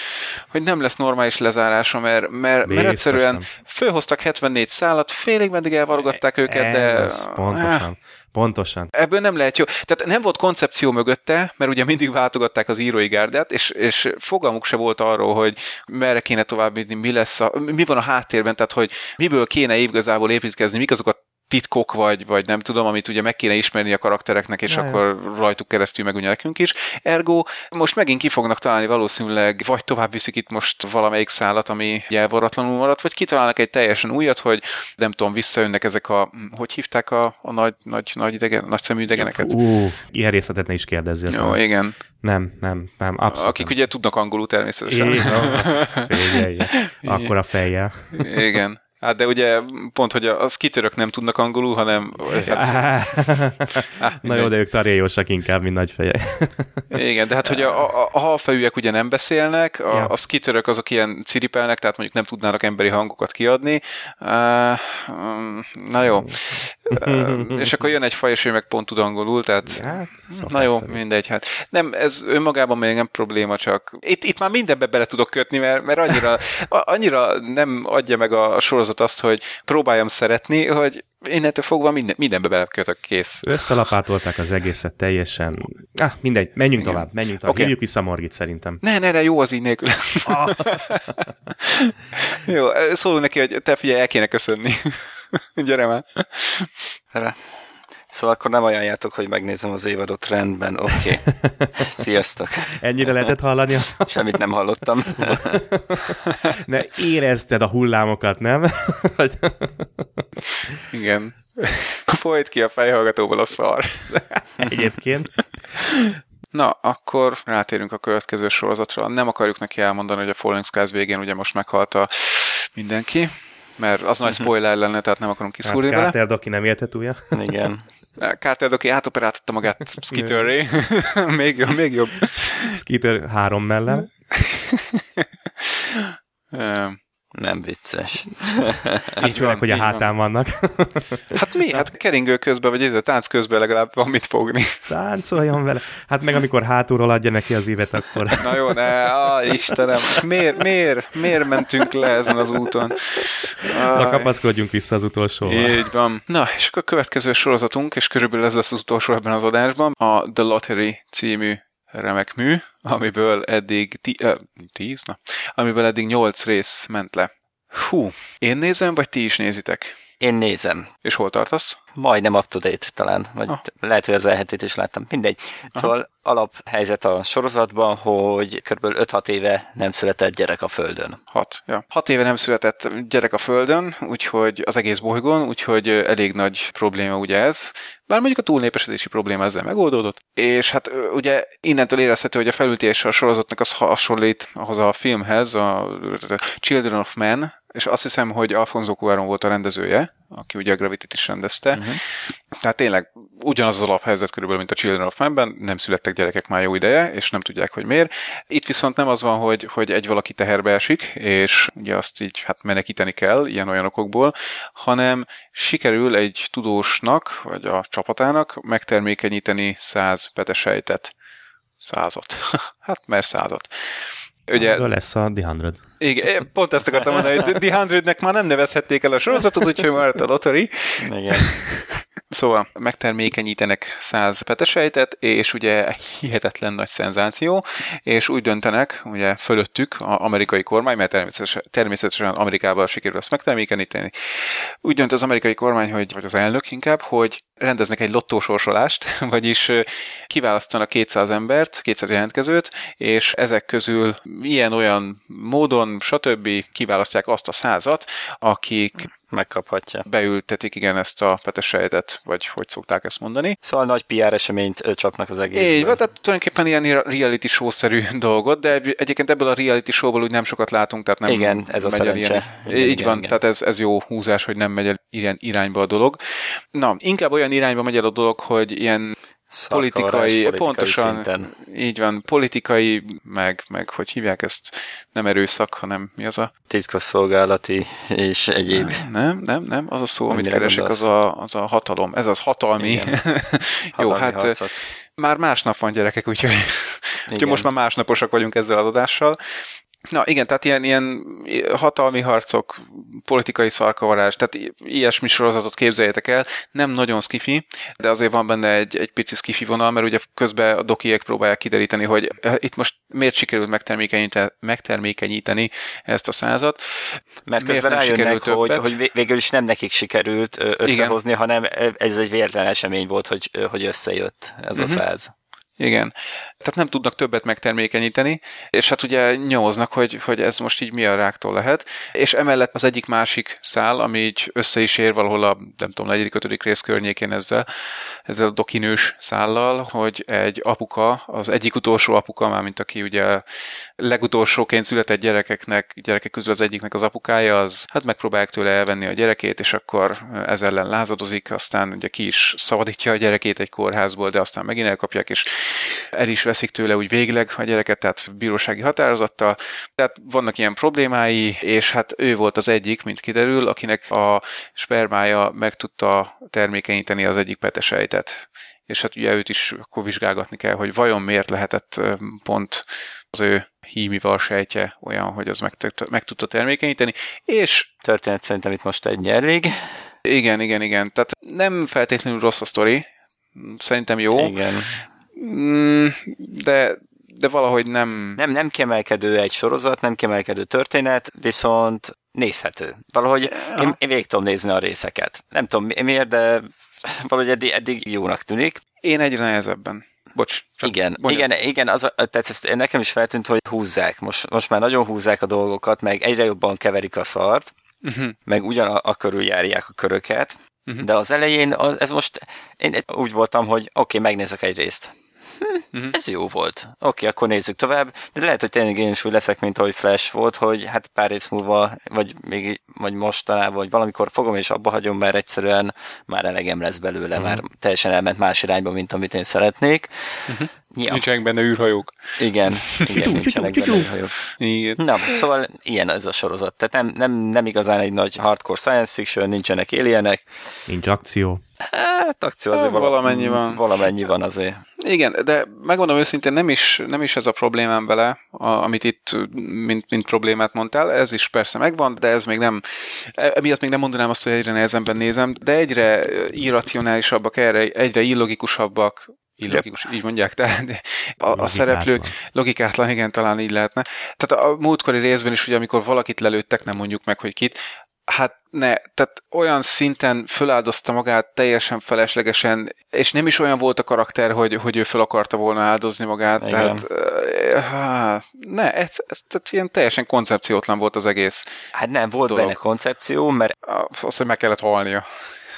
hogy nem lesz normális lezárása, mert, mert, mert egyszerűen nem. fölhoztak 74 szállat, félig meddig elvarogatták őket, de Ez az, pontosan. Pontosan. Ebből nem lehet jó. Tehát nem volt koncepció mögötte, mert ugye mindig váltogatták az írói gárdát, és, és fogalmuk se volt arról, hogy merre kéne tovább mi lesz a, mi van a háttérben, tehát hogy miből kéne igazából építkezni, mik azok a titkok, vagy, vagy nem tudom, amit ugye meg kéne ismerni a karaktereknek, és Ja, ja. akkor rajtuk keresztül meg ugye nekünk is. Ergo most megint ki fognak találni valószínűleg, vagy tovább viszik itt most valamelyik szállat, ami elvaratlanul maradt, vagy kitalálnak egy teljesen újat, hogy nem tudom, visszajönnek ezek a, hogy hívták a, a nagy, nagy, nagy, idegen, nagy szemű idegeneket? Ú, ilyen részletet ne is kérdezzél. Jó, igen. Nem, nem, nem, abszolút Akik nem. ugye tudnak angolul természetesen. Figyelj, Akkor a fejjel. Igen. Hát de ugye pont, hogy az kitörök nem tudnak angolul, hanem hát, Na jó, de ők tarjósak inkább, mint nagy fejek. igen, de hát hogy a, a, a halfejűek ugye nem beszélnek, a, Ja. a skitörök azok ilyen ciripelnek, tehát mondjuk nem tudnának emberi hangokat kiadni. Um, na jó. És akkor jön egy faj, és ő meg pont tud angolul, tehát Hát, Na jó, szokásszerű. mindegy, hát nem, ez önmagában még nem probléma, csak itt, itt már mindenbe bele tudok kötni, mert, mert annyira, a- annyira nem adja meg a sorozat azt, hogy próbáljam szeretni, hogy innentől fogva minden, mindenbe belekötök, kész. Összelapátolták az egészet teljesen. Ah, mindegy, menjünk Igen. tovább, menjünk tovább. Oké. Hívjuk vissza Morgit szerintem. Ne, ne, ne, jó az így nélkül. jó, szólunk neki, hogy te figyelj, el kéne köszönni. Gyere már. Erre. Szóval akkor nem ajánljátok, hogy megnézem az évadot rendben. Oké. Okay. Sziasztok. Ennyire lehetett hallani? Semmit nem hallottam. Ne érezted a hullámokat, nem? Igen. Folyt ki a fejhallgatóból a szar. Egyébként. Na, akkor rátérünk a következő sorozatra. Nem akarjuk neki elmondani, hogy a Falling Skies végén ugye most meghalt a mindenki, mert az nagy spoiler lenne, tehát nem akarunk Hát kiszúrni vele. Carter Doki nem éltet újja. Igen. Carter Doki átoperáltatta magát Skitterré. még, jobb, még jobb. Skeeter három mellel. Nem vicces. Így főleg, hogy a így van. hátán vannak. Hát mi? Hát keringő közben, vagy ez a tánc közben legalább van mit fogni. Táncoljon vele. Hát meg amikor hátulról adja neki az évet, akkor... Na jó, ne, á, Istenem, miért, miért, miért mentünk le ezen az úton? Na, Aj. kapaszkodjunk vissza az utolsóval. Így van. Na, és akkor a következő sorozatunk, és körülbelül ez lesz az utolsó ebben az adásban, a The Lottery című remek mű, amiből eddig ti, tíz, na, amiből eddig nyolc rész ment le. Hú, én nézem, vagy ti is nézitek? Én nézem. És hol tartasz? Majdnem up to date talán, vagy Ah. lehet, hogy az elhetét is láttam. Mindegy. Szóval alaphelyzet a sorozatban, hogy kb. 5-6 éve nem született gyerek a Földön. Hat. Ja. Hat éve nem született gyerek a Földön, úgyhogy az egész bolygón, úgyhogy elég nagy probléma ugye ez. Bár mondjuk a túlnépesedési probléma ezzel megoldódott. És hát ugye innentől érezhető, hogy a felültés a sorozatnak az hasonlít ahhoz a filmhez, a Children of Men, és azt hiszem, hogy Alfonso Cuarón volt a rendezője, aki ugye a Gravity-t is rendezte. Uh-huh. Tehát tényleg ugyanaz az alaphelyzet körülbelül, mint a Children of Men-ben, nem születtek gyerekek már jó ideje, és nem tudják, hogy miért. Itt viszont nem az van, hogy, hogy egy valaki teherbe esik, és ugye azt így hát menekíteni kell ilyen-olyan okokból, hanem sikerül egy tudósnak, vagy a csapatának megtermékenyíteni száz petesejtet. Százat. hát mert százat. Ugye, Ebből lesz a The 100. igen, pont ezt akartam mondani, hogy The 100-nek már nem nevezhették el a sorozatot, úgyhogy maradt a lottery. Igen. Szóval megtermékenyítenek száz petesejtet, és ugye hihetetlen nagy szenzáció, és úgy döntenek, ugye fölöttük az amerikai kormány, mert természetesen, természetesen Amerikában sikerül ezt megtermékenyíteni, úgy dönt az amerikai kormány, hogy, vagy az elnök inkább, hogy rendeznek egy lottósorsolást, vagyis kiválasztanak 200 embert, 200 jelentkezőt, és ezek közül ilyen-olyan módon, stb. kiválasztják azt a százat, akik Megkaphatja. beültetik igen ezt a petesejtet, vagy hogy szokták ezt mondani. Szóval nagy PR eseményt csapnak az egészből. Így van, tehát tulajdonképpen ilyen reality show-szerű dolgot, de egy- egyébként ebből a reality showból úgy nem sokat látunk, tehát nem Igen, ez a megy el szerencse. Ilyen, Igen, így igen, van, igen. tehát ez, ez jó húzás, hogy nem megy el ilyen irányba a dolog. Na, inkább olyan irányba megy el a dolog, hogy ilyen politikai, politikai pontosan, szinten. így van, politikai, meg, meg hogy hívják ezt, nem erőszak, hanem mi az a Titkosszolgálati és egyéb. Nem, nem, nem, az a szó, amit Amire keresek, az a, az a hatalom. Ez az hatalmi. Igen. Jó, Hatalmi hát harcok. már másnap van gyerekek, úgyhogy, úgyhogy most már másnaposak vagyunk ezzel az adással. Na igen, tehát ilyen, ilyen hatalmi harcok, politikai szarkavarás, tehát ilyesmi sorozatot képzeljétek el, nem nagyon skifi, de azért van benne egy, egy pici skifi vonal, mert ugye közben a dokiek próbálják kideríteni, hogy eh, itt most miért sikerült megtermékenyíteni, megtermékenyíteni ezt a százat. Mert közben rájönnek, hogy, hogy vég- végül is nem nekik sikerült összehozni, hanem ez egy véletlen esemény volt, hogy, hogy összejött ez Mhm. a száz. Igen. Tehát nem tudnak többet megtermékenyíteni, és hát ugye nyomoznak, hogy, hogy ez most így mi a ráktól lehet. És emellett az egyik másik szál, ami így össze is ér valahol a, nem tudom, negyedik, ötödik rész környékén ezzel, ezzel a dokinős szállal, hogy egy apuka, az egyik utolsó apuka, már mint aki ugye legutolsóként született gyerekeknek, gyerekek közül az egyiknek az apukája, az hát megpróbálják tőle elvenni a gyerekét, és akkor ez ellen lázadozik, aztán ugye ki is szabadítja a gyerekét egy kórházból, de aztán megint elkapják, és el is veszik tőle úgy végleg a gyereket, tehát bírósági határozattal. Tehát vannak ilyen problémái, és hát ő volt az egyik, mint kiderül, akinek a spermája meg tudta termékenyíteni az egyik petesejtet. És hát ugye őt is akkor vizsgálgatni kell, hogy vajon miért lehetett pont az ő hímival sejtje olyan, hogy az meg, meg tudta termékenyíteni, és Történet szerintem itt most egy elég. igen, igen, igen, tehát nem feltétlenül rossz a sztori, szerintem jó, Igen. Mm, de, de valahogy nem... Nem, nem kiemelkedő egy sorozat, nem kiemelkedő történet, viszont nézhető. Valahogy én, én végig tudom nézni a részeket. Nem tudom mi- miért, de valahogy eddig, eddig jónak tűnik. Én egyre nehezebben. Bocs. Igen, igen, igen, az, a- tehát ezt nekem is feltűnt, hogy húzzák. Most, most már nagyon húzzák a dolgokat, meg egyre jobban keverik a szart, Uh-huh. meg ugyan a, a körül járják a köröket, Mhm. de az elején az, ez most, én úgy voltam, hogy oké, okay, megnézek egy részt. Hm, Mhm. Ez jó volt. Oké, okay, akkor nézzük tovább. De lehet, hogy tényleg én is úgy leszek, mint ahogy Flash volt, hogy hát pár rész múlva, vagy még vagy mostanában, vagy valamikor fogom és abba hagyom, mert egyszerűen már elegem lesz belőle, Mhm. már teljesen elment más irányba, mint amit én szeretnék. Mhm. Ja, Nincsenek benne űrhajók. igen, igen, nincsenek benne hajók. Igen. Na, szóval ilyen ez a sorozat. Tehát nem, nem, nem igazán egy nagy hardcore science fiction, nincsenek alienek. Nincs akció. Hát akció azért Hát, valamennyi van. Valamennyi van azért. Igen, de megmondom őszintén, nem is, nem is ez a problémám vele, a, amit itt mint, mint problémát mondtál, ez is persze megvan, de ez még nem, e- emiatt még nem mondanám azt, hogy egyre nehezebben nézem, de egyre irracionálisabbak, erre, egyre illogikusabbak, illogikus, így mondják, tehát a, a szereplők logikátlan, igen, talán így lehetne. Tehát a múltkori részben is, ugye, amikor valakit lelőttek, nem mondjuk meg, hogy kit, Hát ne, tehát olyan szinten föláldozta magát teljesen feleslegesen, és nem is olyan volt a karakter, hogy, hogy ő fel akarta volna áldozni magát, Igen. tehát uh, ne, ez, ez, ez ilyen teljesen koncepciótlan volt az egész. Hát nem, volt Dolog. benne koncepció, mert Az, hogy meg kellett halnia.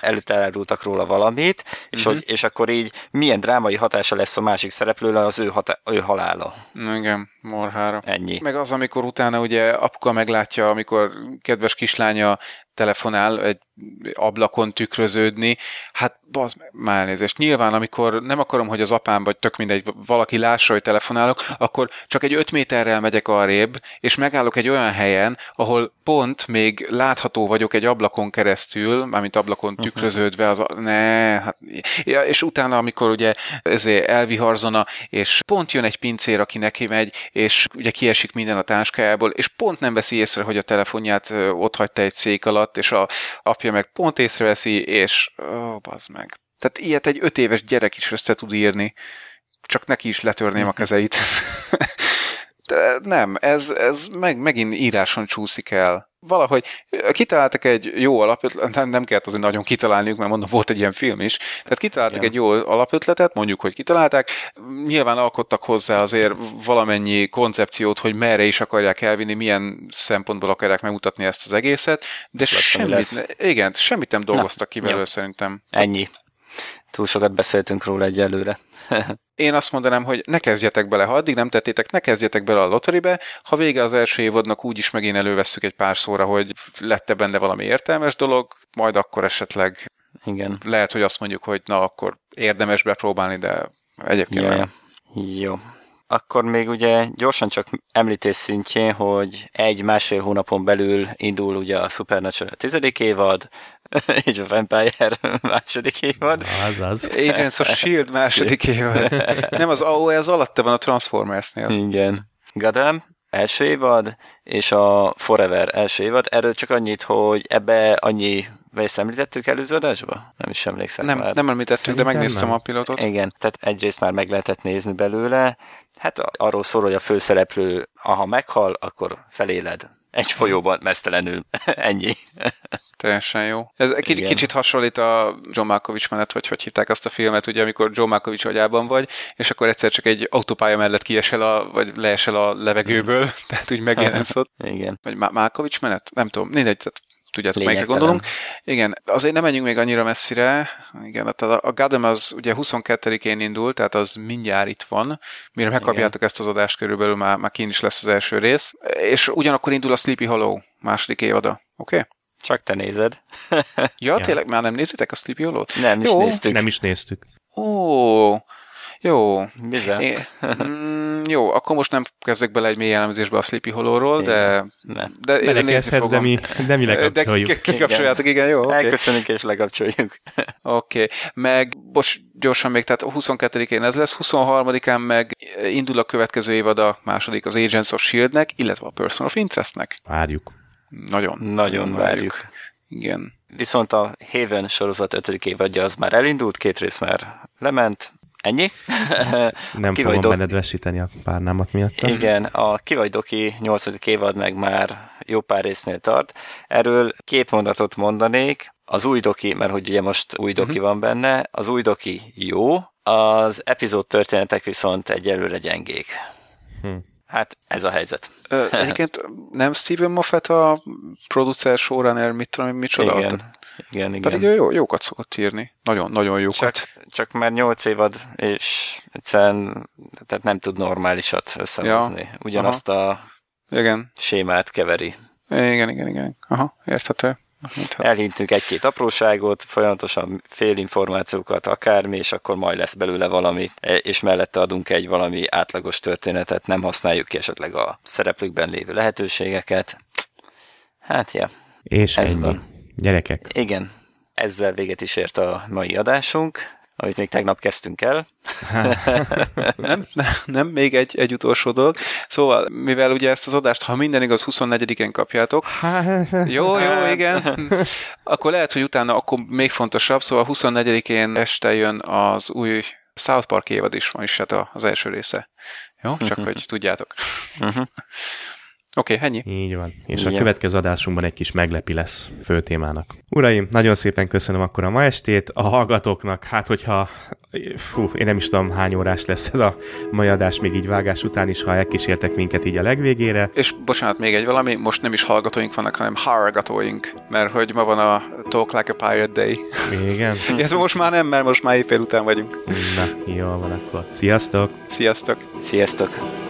Előtte elárultak róla valamit, és, Mhm. hogy, és akkor így milyen drámai hatása lesz a másik szereplőre az ő, hatá- ő halála. Igen, morhára. Ennyi. Meg az, amikor utána ugye apuka meglátja, amikor kedves kislánya telefonál egy ablakon tükröződni, hát meg, már elnézést. Nyilván, amikor nem akarom, hogy az apám, vagy tök mindegy, valaki lássa, hogy telefonálok, akkor csak egy öt méterrel megyek arrébb, és megállok egy olyan helyen, ahol pont még látható vagyok egy ablakon keresztül, mármint ablakon tükröződve, az a, ne, hát, ja, és utána, amikor ugye ezért elviharzona, és pont jön egy pincér, aki neki megy, és ugye kiesik minden a táskájából, és pont nem veszi észre, hogy a telefonját ott hagyta egy szék alatt, és a apja meg pont észreveszi, és ó, bazd meg. Tehát ilyet egy öt éves gyerek is össze tud írni, csak neki is letörném a kezeit. De nem, ez, ez meg, megint íráson csúszik el. Valahogy kitaláltak egy jó alapötletet, nem, nem kellett azért nagyon kitalálniuk, mert mondom, volt egy ilyen film is. Tehát kitaláltak Igen. egy jó alapötletet, mondjuk, hogy kitalálták. Nyilván alkottak hozzá azért valamennyi koncepciót, hogy merre is akarják elvinni, milyen szempontból akarják megmutatni ezt az egészet, de Lesz, semmit, ne, igen, semmit nem dolgoztak ki jó. belőle szerintem. Ennyi. Túl sokat beszéltünk róla egyelőre. Én azt mondanám, hogy ne kezdjetek bele, ha addig nem tettétek, ne kezdjetek bele a lotteribe, ha vége az első évadnak úgyis megint elővesszük egy pár szóra, hogy lett benne valami értelmes dolog, majd akkor esetleg Igen. lehet, hogy azt mondjuk, hogy na, akkor érdemes bepróbálni, de egyébként Ja, nem. Jó. Akkor még ugye gyorsan csak említés szintjén, hogy egy-másfél hónapon belül indul ugye a Supernatural tizedik évad, és a Vampire második évad. Azaz. Agents of S.H.I.E.L.D. második évad. Nem, az AOE az alatta van a Transformersnél. Igen. Gotham első évad, és a Forever első évad. Erről csak annyit, hogy ebbe annyi, vagy ezt említettük előző adásba? Nem is emlékszem Nem, már. nem említettük, de megnéztem nem. a pilotot. Igen, tehát egyrészt már meg lehetett nézni belőle. Hát arról szól, hogy a főszereplő, ha meghal, akkor feléled. Egy folyóban mesztelenül. Ennyi. Teljesen jó. Ez egy kicsit, Igen. kicsit hasonlít a John Malkovich menet, vagy hogy hívták azt a filmet, ugye, amikor John Malkovich agyában vagy, és akkor egyszer csak egy autópálya mellett kiesel, a, vagy leesel a levegőből, tehát úgy megjelensz ott. Igen. Vagy Malkovich menet? Nem tudom, mindegy, tehát tudjátok, melyikre gondolunk. Igen, azért nem menjünk még annyira messzire. Igen, tehát a, a Gotham az ugye 22-én indul, tehát az mindjárt itt van. Mire megkapjátok ezt az adást, körülbelül már, már kín is lesz az első rész. És ugyanakkor indul a Sleepy Hollow második évada. Oké? Okay? Csak te nézed. Ja, Ja. tényleg már nem nézitek a Sleepy Hollow-t? Nem is Jó. néztük. Nem is néztük. Ó, jó. Bizony. É, mm, jó, akkor most nem kezdek bele egy mély elemzésbe a Sleepy Hollow-ról, de, Nem. de Belekezdhetsz, de mi, de mi De lekapcsoljuk. ki- kikapcsoljátok, igen, jó, oké. Elköszönünk és lekapcsoljuk. Oké, okay. meg most gyorsan még, tehát 22-én ez lesz, 23-án meg indul a következő évad a második az Agents of S.H.I.E.L.D.-nek, illetve a Person of Interestnek. Várjuk. Nagyon. Nagyon várjuk. Igen. Viszont a Haven sorozat ötödik évadja az már elindult, két rész már lement. Ennyi? Nem Ki fogom veszíteni a párnámat miatt. Igen, a Ki vagy Doki 8. évad meg már jó pár résznél tart. Erről két mondatot mondanék. Az új doki, mert hogy ugye most új doki van benne, az új doki jó, az epizód történetek viszont egyelőre gyengék. Hm. Hát ez a helyzet. Ö, egyébként nem Steven Moffat a producer, showrunner, mit tudom, én, micsoda? Igen, igen, igen. Pedig ő jó, jókat szokott írni. Nagyon, nagyon jókat. csak, csak már 8 évad, és egyszerűen tehát nem tud normálisat összehozni. Ugyanazt a Igen. sémát keveri. Igen, igen, igen. Aha, érthető. Hát, Elhintünk egy-két apróságot, folyamatosan félinformációkat, akármi, és akkor majd lesz belőle valami, e, és mellette adunk egy valami átlagos történetet, nem használjuk ki esetleg a szereplőkben lévő lehetőségeket. Hát, ja, És Ez ennyi. van. Gyerekek, igen. Ezzel véget is ért a mai adásunk, amit még tegnap kezdtünk el. nem, nem, még egy, egy utolsó dolog. Szóval, mivel ugye ezt az adást, ha minden igaz, 24-én kapjátok, jó, jó, igen, akkor lehet, hogy utána akkor még fontosabb, szóval 24-én este jön az új South Park évad is, ma is hát a- az első része. Jó, csak hogy tudjátok. Oké, okay, ennyi. Így van. És Igen. a következő adásunkban egy kis meglepi lesz fő témának. Uraim, nagyon szépen köszönöm akkor a ma estét. A hallgatóknak, hát hogyha fú, én nem is tudom hány órás lesz ez a mai adás még így vágás után is, ha elkísértek minket így a legvégére. És bocsánat, még egy valami, most nem is hallgatóink vannak, hanem hallgatóink, mert hogy ma van a Talk Like a Pirate Day. Igen? Illetve most már nem, mert most már éjfél után vagyunk. Na, jó van akkor. Sziasztok! Sziasztok! Sziasztok!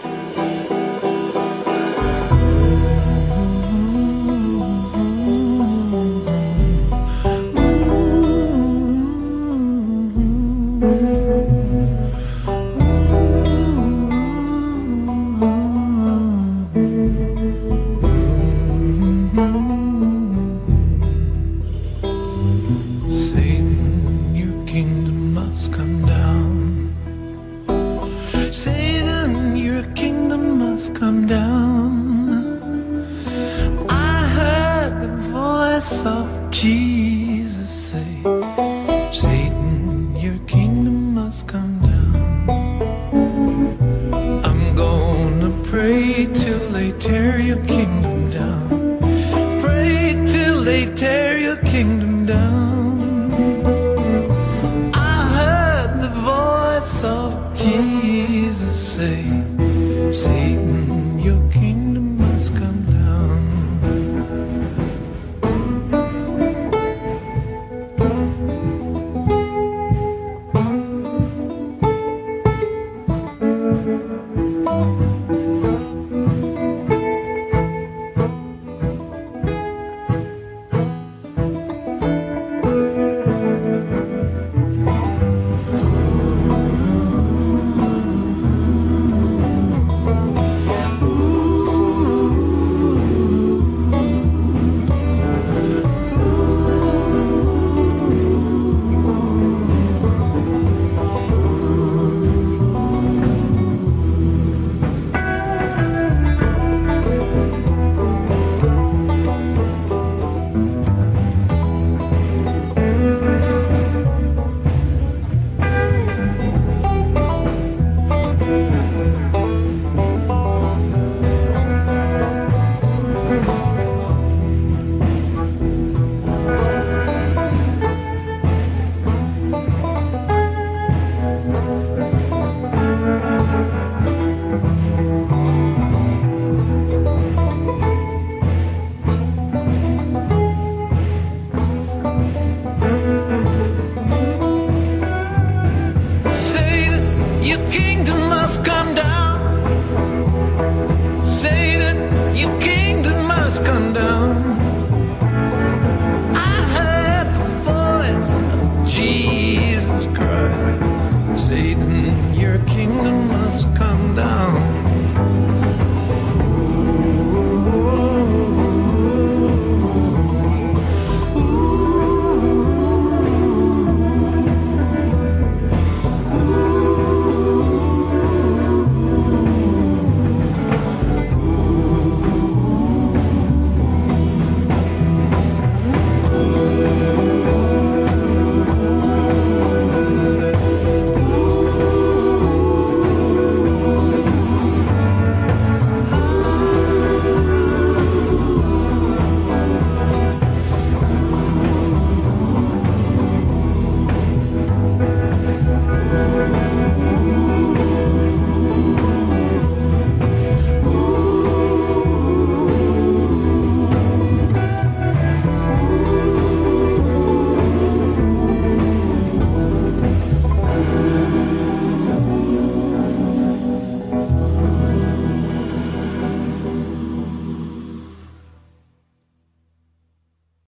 Satan, you